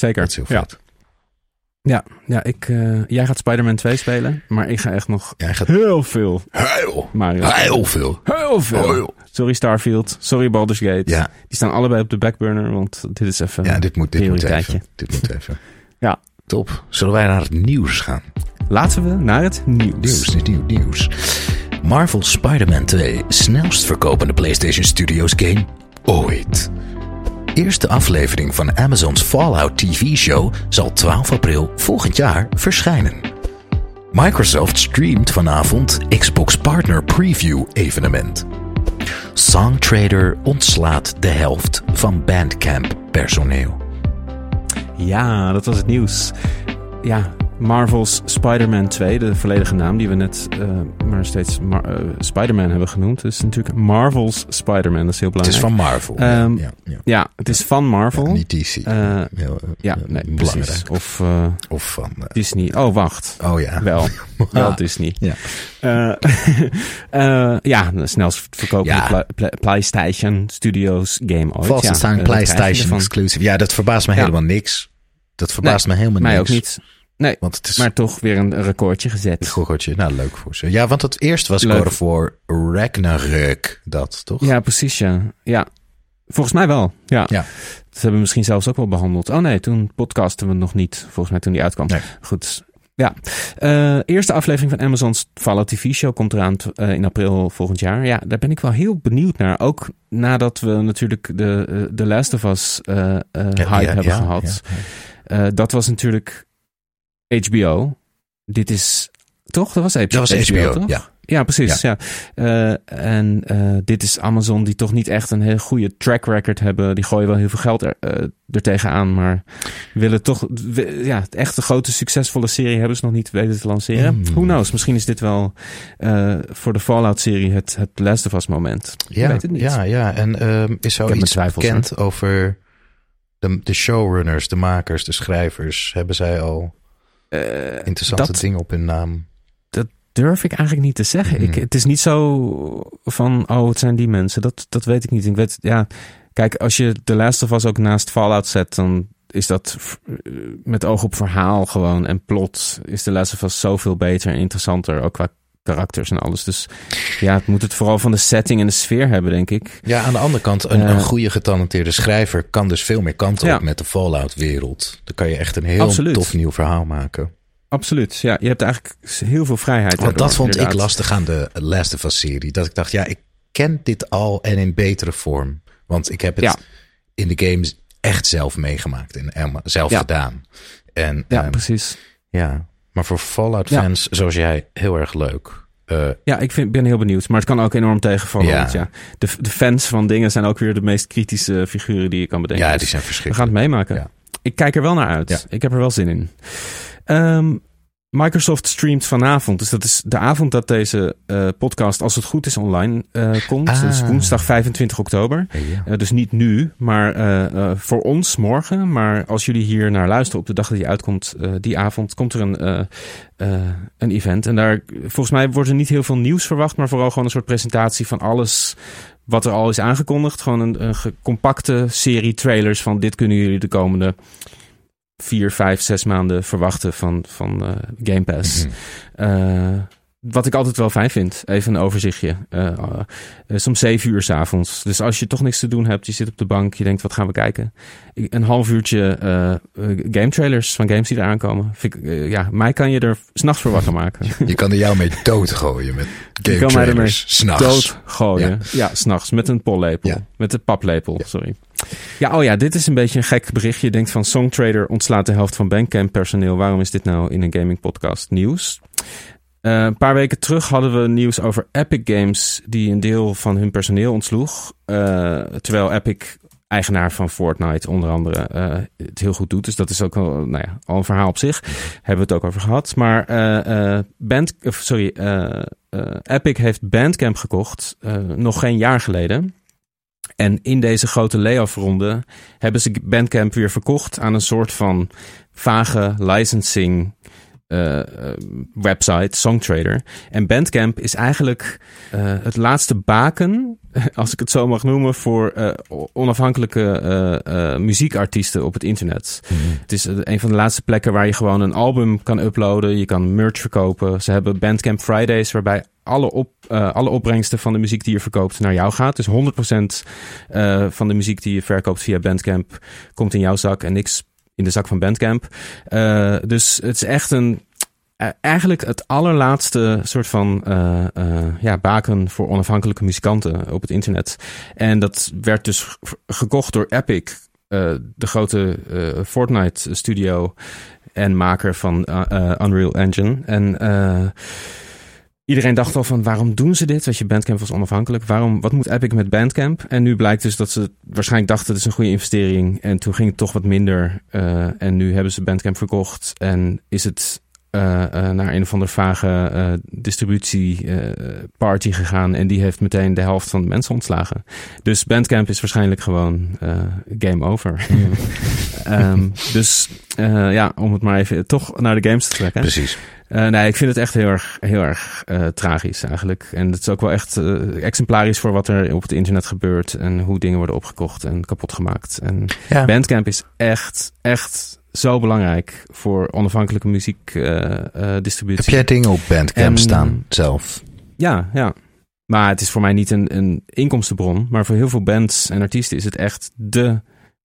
Zeker. Dat is heel vet. Ja, ja ik, eh, jij gaat Spider-Man 2 spelen. Maar ik ga echt nog Jij gaat heel veel heel, Mario heel veel. Heel veel. Heel. Sorry Starfield, sorry Baldur's Gate. Ja. Die staan allebei op de backburner, want dit is even Ja, dit moet, dit moet even. Dit moet even. Ja. Top. Zullen wij naar het nieuws gaan? Laten we naar het nieuws. Nieuws, niet nieuw, nieuws. Marvel Spider-Man 2, snelst verkopende PlayStation Studios game ooit. Eerste aflevering van Amazon's Fallout TV-show zal 12 april volgend jaar verschijnen. Microsoft streamt vanavond Xbox Partner Preview evenement. Songtrader ontslaat de helft van Bandcamp personeel. Ja, dat was het nieuws. Ja, Marvel's Spider-Man 2, de volledige naam die we net eh, maar steeds Mar- eh, Spider-Man hebben genoemd. is natuurlijk Marvel's Spider-Man, dat is heel Het is belangrijk. van Marvel. Ehm, ja, ja. Ja, het is van Marvel. Niet DC. Eh, Heel, ja, nee, belangrijk. precies. Of Of van. Disney. Oh, wacht. oh ja. Wel. Wel Disney. Ja. Ja, snelst verkopende PlayStation Studios game ooit. Vast staan PlayStation exclusive. Ja, dat verbaast me helemaal niks. Dat verbaast me helemaal Mij niks. ook niet. Nee, Want het is maar toch weer een recordje gezet. een goggotje. Nou, leuk voor ze. Ja, want het eerst was. God of War Ragnarök. Dat, toch? Ja, precies, ja. Ja, volgens mij wel. Ja. Ja. Dat hebben we misschien zelfs ook wel behandeld. Oh nee, toen podcasten we nog niet. Volgens mij toen die uitkwam. Nee. Goed. Ja, Eh, eerste aflevering van Amazon's Fallout TV show komt eraan eh, in april volgend jaar. Ja, daar ben ik wel heel benieuwd naar. Ook nadat we natuurlijk de, eh, de Last of Us eh, eh, Ja, hype ja, hebben gehad. Eh, dat was natuurlijk HBO. Dit is toch? Dat was HBO. Dat was HBO, toch? ja. Ja, precies. Ja. Eh, en eh, dit is Amazon die toch niet echt een heel goede track record hebben. Die gooien wel heel veel geld er, eh, er tegenaan, maar willen toch we- ja, echt een grote succesvolle serie hebben ze nog niet weten te lanceren. Mm. Who knows? Misschien is dit wel voor de Fallout-serie het, het Last of Us moment. Ik Ja, weet het niet. ja, ja. En ehm, is zo iets twijfels, bekend over de, de showrunners, de makers, de schrijvers? Hebben zij al Eh, interessante dat- dingen op hun naam? durf ik eigenlijk niet te zeggen. Ik, Hmm. het is niet zo van, oh, het zijn die mensen. Dat, dat weet ik niet. Ik weet, ja, kijk, als je The Last of Us ook naast Fallout zet, dan is dat eh, met oog op verhaal gewoon en plot is The Last of Us zoveel beter en interessanter, ook qua karakters en alles. Dus ja, het moet het vooral van de setting en de sfeer hebben, denk ik. Ja, aan de andere kant, een, Eh, een goede getalenteerde schrijver kan dus veel meer kanten Ja. op met de Fallout-wereld. Dan kan je echt een heel Absoluut. tof nieuw verhaal maken. Absoluut. Ja, je hebt eigenlijk heel veel vrijheid. Want daardoor, dat vond ik lastig aan de Last of Us-serie. Dat ik dacht, ja, ik ken dit al en in betere vorm. Want ik heb het Ja. in de games echt zelf meegemaakt en zelf Ja. gedaan. En Ja, ehm, precies. ja, maar voor Fallout-fans zoals jij, heel erg leuk. eh, Ja, ik vind, ben heel benieuwd. Maar het kan ook enorm tegenvallen. Ja. Want ja, de, de fans van dingen zijn ook weer de meest kritische figuren die je kan bedenken. ja, Dus die zijn we gaan verschrikkelijk. het meemaken. Ja. Ik kijk er wel naar uit. Ik heb er wel zin in. Ehm, Microsoft streamt vanavond. Dus dat is de avond dat deze eh, podcast, als het goed is, online eh, komt. Ah. Dat is woensdag 25 oktober. Eh, dus niet nu, maar voor ons morgen. Maar als jullie hier naar luisteren op de dag dat die uitkomt, die avond, komt er een, een event. En daar, volgens mij wordt er niet heel veel nieuws verwacht, maar vooral gewoon een soort presentatie van alles wat er al is aangekondigd. Gewoon een, een compacte serie trailers van dit kunnen jullie de komende vier, vijf, zes maanden verwachten van, van eh, Game Pass. Mhm. Eh, wat ik altijd wel fijn vind. Even een overzichtje. Eh eh, soms zeven uur 's avonds. Dus als je toch niks te doen hebt, je zit op de bank, je denkt wat gaan we kijken. Een half uurtje game trailers van games die eraan komen. Vind ik, ja, mij kan je er s'nachts voor wakker maken. Je kan er jou mee doodgooien met game kan mij ermee trailers. S'nachts. Dood gooien. Ja, s'nachts met een pollepel. Ja. Met een paplepel, sorry. Ja, oh ja, dit is een beetje een gek berichtje. Je denkt van Songtrader ontslaat de helft van Bandcamp personeel. Waarom is dit nou in een gaming podcast nieuws? Eh, een paar weken terug hadden we nieuws over Epic Games die een deel van hun personeel ontsloeg. Eh, terwijl Epic, eigenaar van Fortnite onder andere, eh, het heel goed doet. Dus dat is ook al, nou ja, al een verhaal op zich. Hebben we het ook over gehad. Maar Band, sorry, Epic heeft Bandcamp gekocht nog geen jaar geleden. En in deze grote layoff-ronde hebben ze Bandcamp weer verkocht aan een soort van vage licensing eh, eh, website, Songtrader. En Bandcamp is eigenlijk eh, het laatste baken, als ik het zo mag noemen, voor onafhankelijke muziekartiesten op het internet. Het is een van de laatste plekken waar je gewoon een album kan uploaden. Je kan merch verkopen. Ze hebben Bandcamp Fridays, waarbij alle, op, eh, alle opbrengsten van de muziek die je verkoopt naar jou gaat. Dus 100% eh, van de muziek die je verkoopt via Bandcamp komt in jouw zak en niks in de zak van Bandcamp. Eh, dus het is echt een. Eigenlijk het allerlaatste soort van ja, baken voor onafhankelijke muzikanten op het internet. En dat werd dus gekocht door Epic, de grote eh, Fortnite studio en maker van Unreal Engine. En iedereen dacht al van waarom doen ze dit? Weet je, Bandcamp was onafhankelijk. Waarom, wat moet Epic met Bandcamp? En nu blijkt dus dat ze waarschijnlijk dachten het is een goede investering. En toen ging het toch wat minder. eh, en nu hebben ze Bandcamp verkocht. En is het eh, eh, naar een of andere vage eh distributie eh, party gegaan. En die heeft meteen de helft van de mensen ontslagen. Dus Bandcamp is waarschijnlijk gewoon game over. Ehm, dus ja, om het maar even toch naar de games te trekken. Precies. Eh, nee, ik vind het echt heel erg, heel erg eh, tragisch eigenlijk. En het is ook wel echt eh, exemplarisch voor wat er op het internet gebeurt. En hoe dingen worden opgekocht en kapot gemaakt. En Ja. Bandcamp is echt, echt zo belangrijk voor onafhankelijke muziekdistributie. Heb jij dingen op Bandcamp En- staan zelf? Ja, ja. Maar het is voor mij niet een, een inkomstenbron. Maar voor heel veel bands en artiesten is het echt de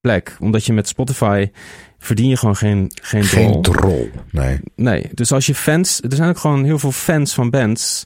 plek. Omdat je met Spotify verdien je gewoon geen, geen, Geen drol. Nee. Nee, dus als je fans... Er zijn ook gewoon heel veel fans van bands...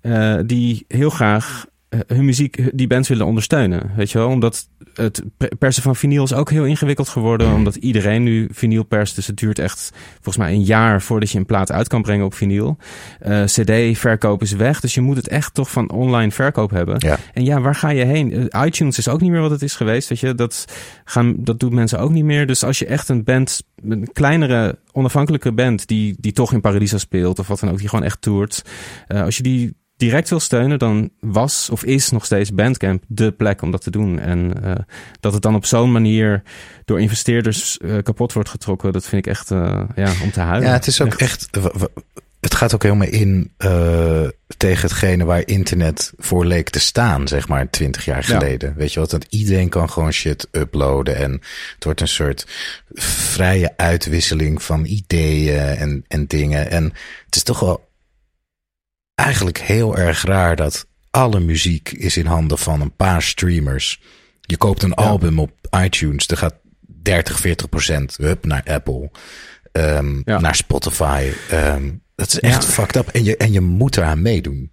eh, die heel graag hun muziek, die bands willen ondersteunen. Weet je wel? Omdat het per- persen van vinyl is ook heel ingewikkeld geworden. Omdat iedereen nu vinyl perst. Dus het duurt echt volgens mij een jaar voordat je een plaat uit kan brengen op vinyl. Eh, CD-verkoop is weg. Dus je moet het echt toch van online verkoop hebben. Ja. En ja, waar ga je heen? Eh, iTunes is ook niet meer wat het is geweest. Weet je? Dat, gaan, dat doet mensen ook niet meer. Dus als je echt een band, een kleinere onafhankelijke band, die, die toch in Paradiso speelt of wat dan ook, die gewoon echt toert. eh, als je die direct wil steunen, dan was of is nog steeds Bandcamp de plek om dat te doen. En eh, dat het dan op zo'n manier door investeerders eh, kapot wordt getrokken, dat vind ik echt eh, ja, om te huilen. Ja, het is ook echt. Het gaat ook helemaal in tegen hetgene waar internet voor leek te staan, zeg maar, twintig jaar Ja. geleden. Weet je wat? Dat iedereen kan gewoon shit uploaden en het wordt een soort vrije uitwisseling van ideeën en, en dingen. En het is toch wel eigenlijk heel erg raar dat alle muziek is in handen van een paar streamers. Je koopt een album op iTunes, er gaat 30, 40 procent hup, naar Apple, ehm, Ja. naar Spotify. Ehm, dat is echt Ja. fucked up. En je, en je moet eraan meedoen.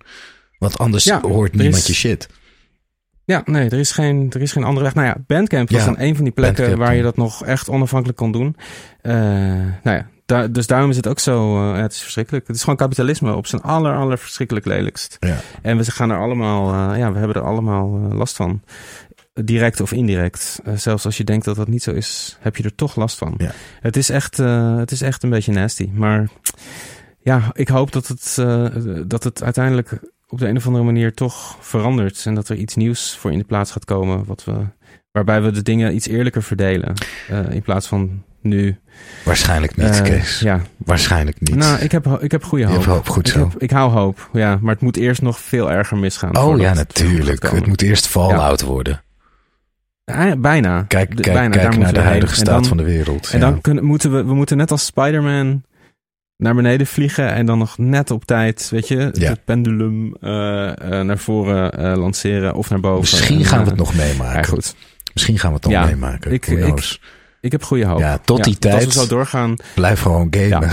Want anders hoort niemand is- je shit. Ja, nee, er is geen, er is geen andere weg. Nou ja, Bandcamp was Ja, dan een van die plekken Bandcamp, waar je dat nog echt onafhankelijk kon doen. Eh, nou ja, dus daarom is het ook zo, uh, ja, het is verschrikkelijk. Het is gewoon kapitalisme op zijn aller, aller verschrikkelijk lelijkst. Ja. En we gaan er allemaal, uh, ja, we hebben er allemaal uh, last van. Direct of indirect. zelfs als je denkt dat dat niet zo is, heb je er toch last van. Ja. Het, is echt, het is echt een beetje nasty. Maar ja, ik hoop dat het, dat het uiteindelijk op de een of andere manier toch verandert. En dat er iets nieuws voor in de plaats gaat komen. Wat we, waarbij we de dingen iets eerlijker verdelen. in plaats van nu. Waarschijnlijk niet, uh, Kees. Ja. Waarschijnlijk niet. Nou, ik heb, ik heb goede hoop. Je hoop, goed ik zo. Heb, ik hou hoop, ja. Maar het moet eerst nog veel erger misgaan. Oh ja, natuurlijk. Het, het moet eerst Fallout ja. worden. Bijna. Kijk, kijk, bijna, kijk naar de huidige heen. staat dan, van de wereld. En ja. dan kunnen, moeten we, we moeten net als Spider-Man naar beneden vliegen en dan nog net op tijd, weet je, Ja. het pendulum uh, uh, naar voren uh, lanceren of naar boven. Misschien En, gaan we eh, het nog meemaken. Ja, goed. Misschien gaan we het nog Ja, meemaken. ik- ik-? Ik heb goede hoop. Ja, tot die Als tijd- we zo doorgaan, Blijf gewoon gamen.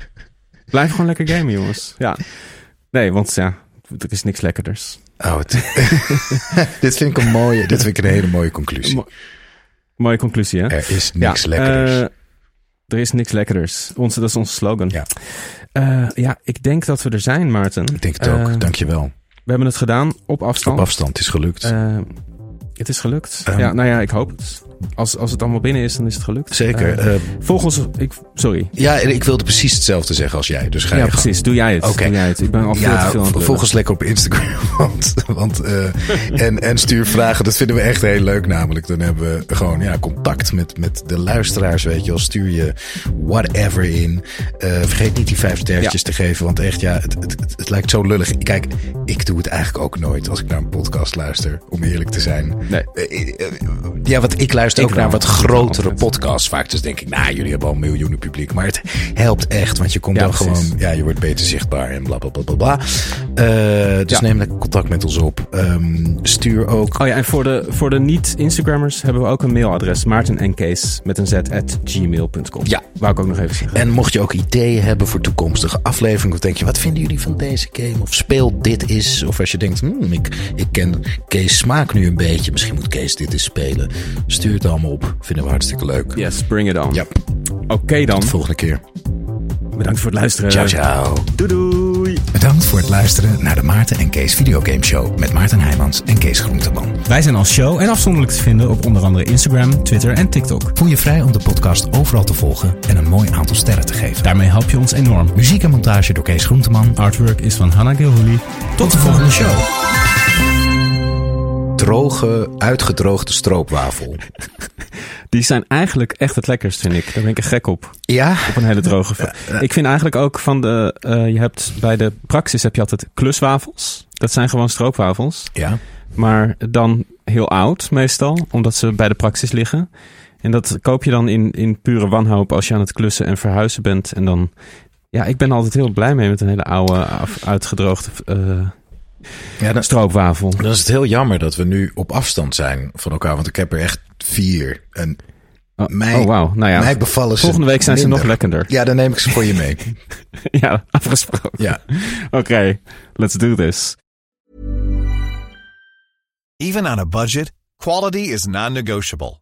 blijf gewoon lekker gamen, jongens. Ja. Nee, want ja, er is niks lekkerders. Oh, het- dit vind ik een mooie, dit vind ik een hele mooie conclusie. Mo- Mooie conclusie, hè? Er is niks ja, lekkers. eh, er is niks lekkerders. Onze, dat is onze slogan. Ja. Eh, ja, ik denk dat we er zijn, Maarten. ik denk het ook. Eh, Dankjewel. We hebben het gedaan op afstand. Op afstand is gelukt. Het is gelukt. Ja, nou ja, ik hoop het. Als, als het allemaal binnen is, dan is het gelukt. Zeker. Eh, Eh, volg ons... Ik, sorry. ja, en ik wilde precies hetzelfde zeggen als jij. Dus ga Ja, je gang. precies. Doe jij het. Oké. Doe jij het. Ik ben al veel te Ja, veel aan het volg lullen. ons lekker op Instagram. Want, want, eh, en, en stuur vragen. Dat vinden we echt heel leuk namelijk. Dan hebben we gewoon ja, contact met, met de luisteraars. Weet je wel. Stuur je whatever in. Eh, vergeet niet die vijf sterretjes Ja. te geven. Want echt, ja, het, het, het, het lijkt zo lullig. Kijk, ik doe het eigenlijk ook nooit als ik naar een podcast luister. Om eerlijk te zijn. Nee. Ja, want ik luister Ik ook naar wat grotere podcasts vaak. Dus denk ik, nou, jullie hebben al miljoenen publiek. Maar het helpt echt, want je komt Ja, dan precies. gewoon... Ja, je wordt beter zichtbaar en bla, bla, bla, bla, bla. Eh, dus Ja. neem lekker contact met ons op. Ehm, stuur ook... Oh ja, en voor de, voor de niet-Instagrammers hebben we ook een mailadres. Maarten en Kees met een z at gmail.com. Ja. Wou ik ook nog even zeggen. En mocht je ook ideeën hebben voor toekomstige afleveringen... of denk je, wat vinden jullie van deze game? Of speel dit is. Of als je denkt, hmm, ik, ik ken Kees smaak nu een beetje. Misschien moet Kees dit eens spelen. Stuur het allemaal op. Vinden we hartstikke leuk. Yes, bring it on. Ja, Oké dan. tot de volgende keer. Bedankt voor het luisteren. Ciao, ciao. Doei doei. Bedankt voor het luisteren naar de Maarten en Kees Videogame Show met Maarten Heijmans en Kees Groenteman. Wij zijn als show en afzonderlijk te vinden op onder andere Instagram, Twitter en TikTok. Voel je vrij om de podcast overal te volgen en een mooi aantal sterren te geven. Daarmee help je ons enorm. Muziek en montage door Kees Groenteman. Artwork is van Hannah Gilhooly. Tot de volgende show. Droge, uitgedroogde stroopwafel. Die zijn eigenlijk echt het lekkerst, vind ik. Daar ben ik echt gek op. Ja? Op een hele droge. Ik vind eigenlijk ook van de... eh, je hebt bij de Praxis heb je altijd kluswafels. Dat zijn gewoon stroopwafels. Ja. Maar dan heel oud meestal. Omdat ze bij de Praxis liggen. En dat koop je dan in, in pure wanhoop als je aan het klussen en verhuizen bent. En dan... Ja, ik ben er altijd heel blij mee met een hele oude, af- uitgedroogde eh, ja dan, stroopwafel. dan is het heel jammer dat we nu op afstand zijn van elkaar. Want ik heb er echt vier. En Oh, mij, oh wauw. Nou ja, mij bevallen ze volgende week zijn ze nog lekkerder. Ja, dan neem ik ze voor je mee. Ja, afgesproken. Ja. Oké, let's do this. Even on a budget, quality is non-negotiable.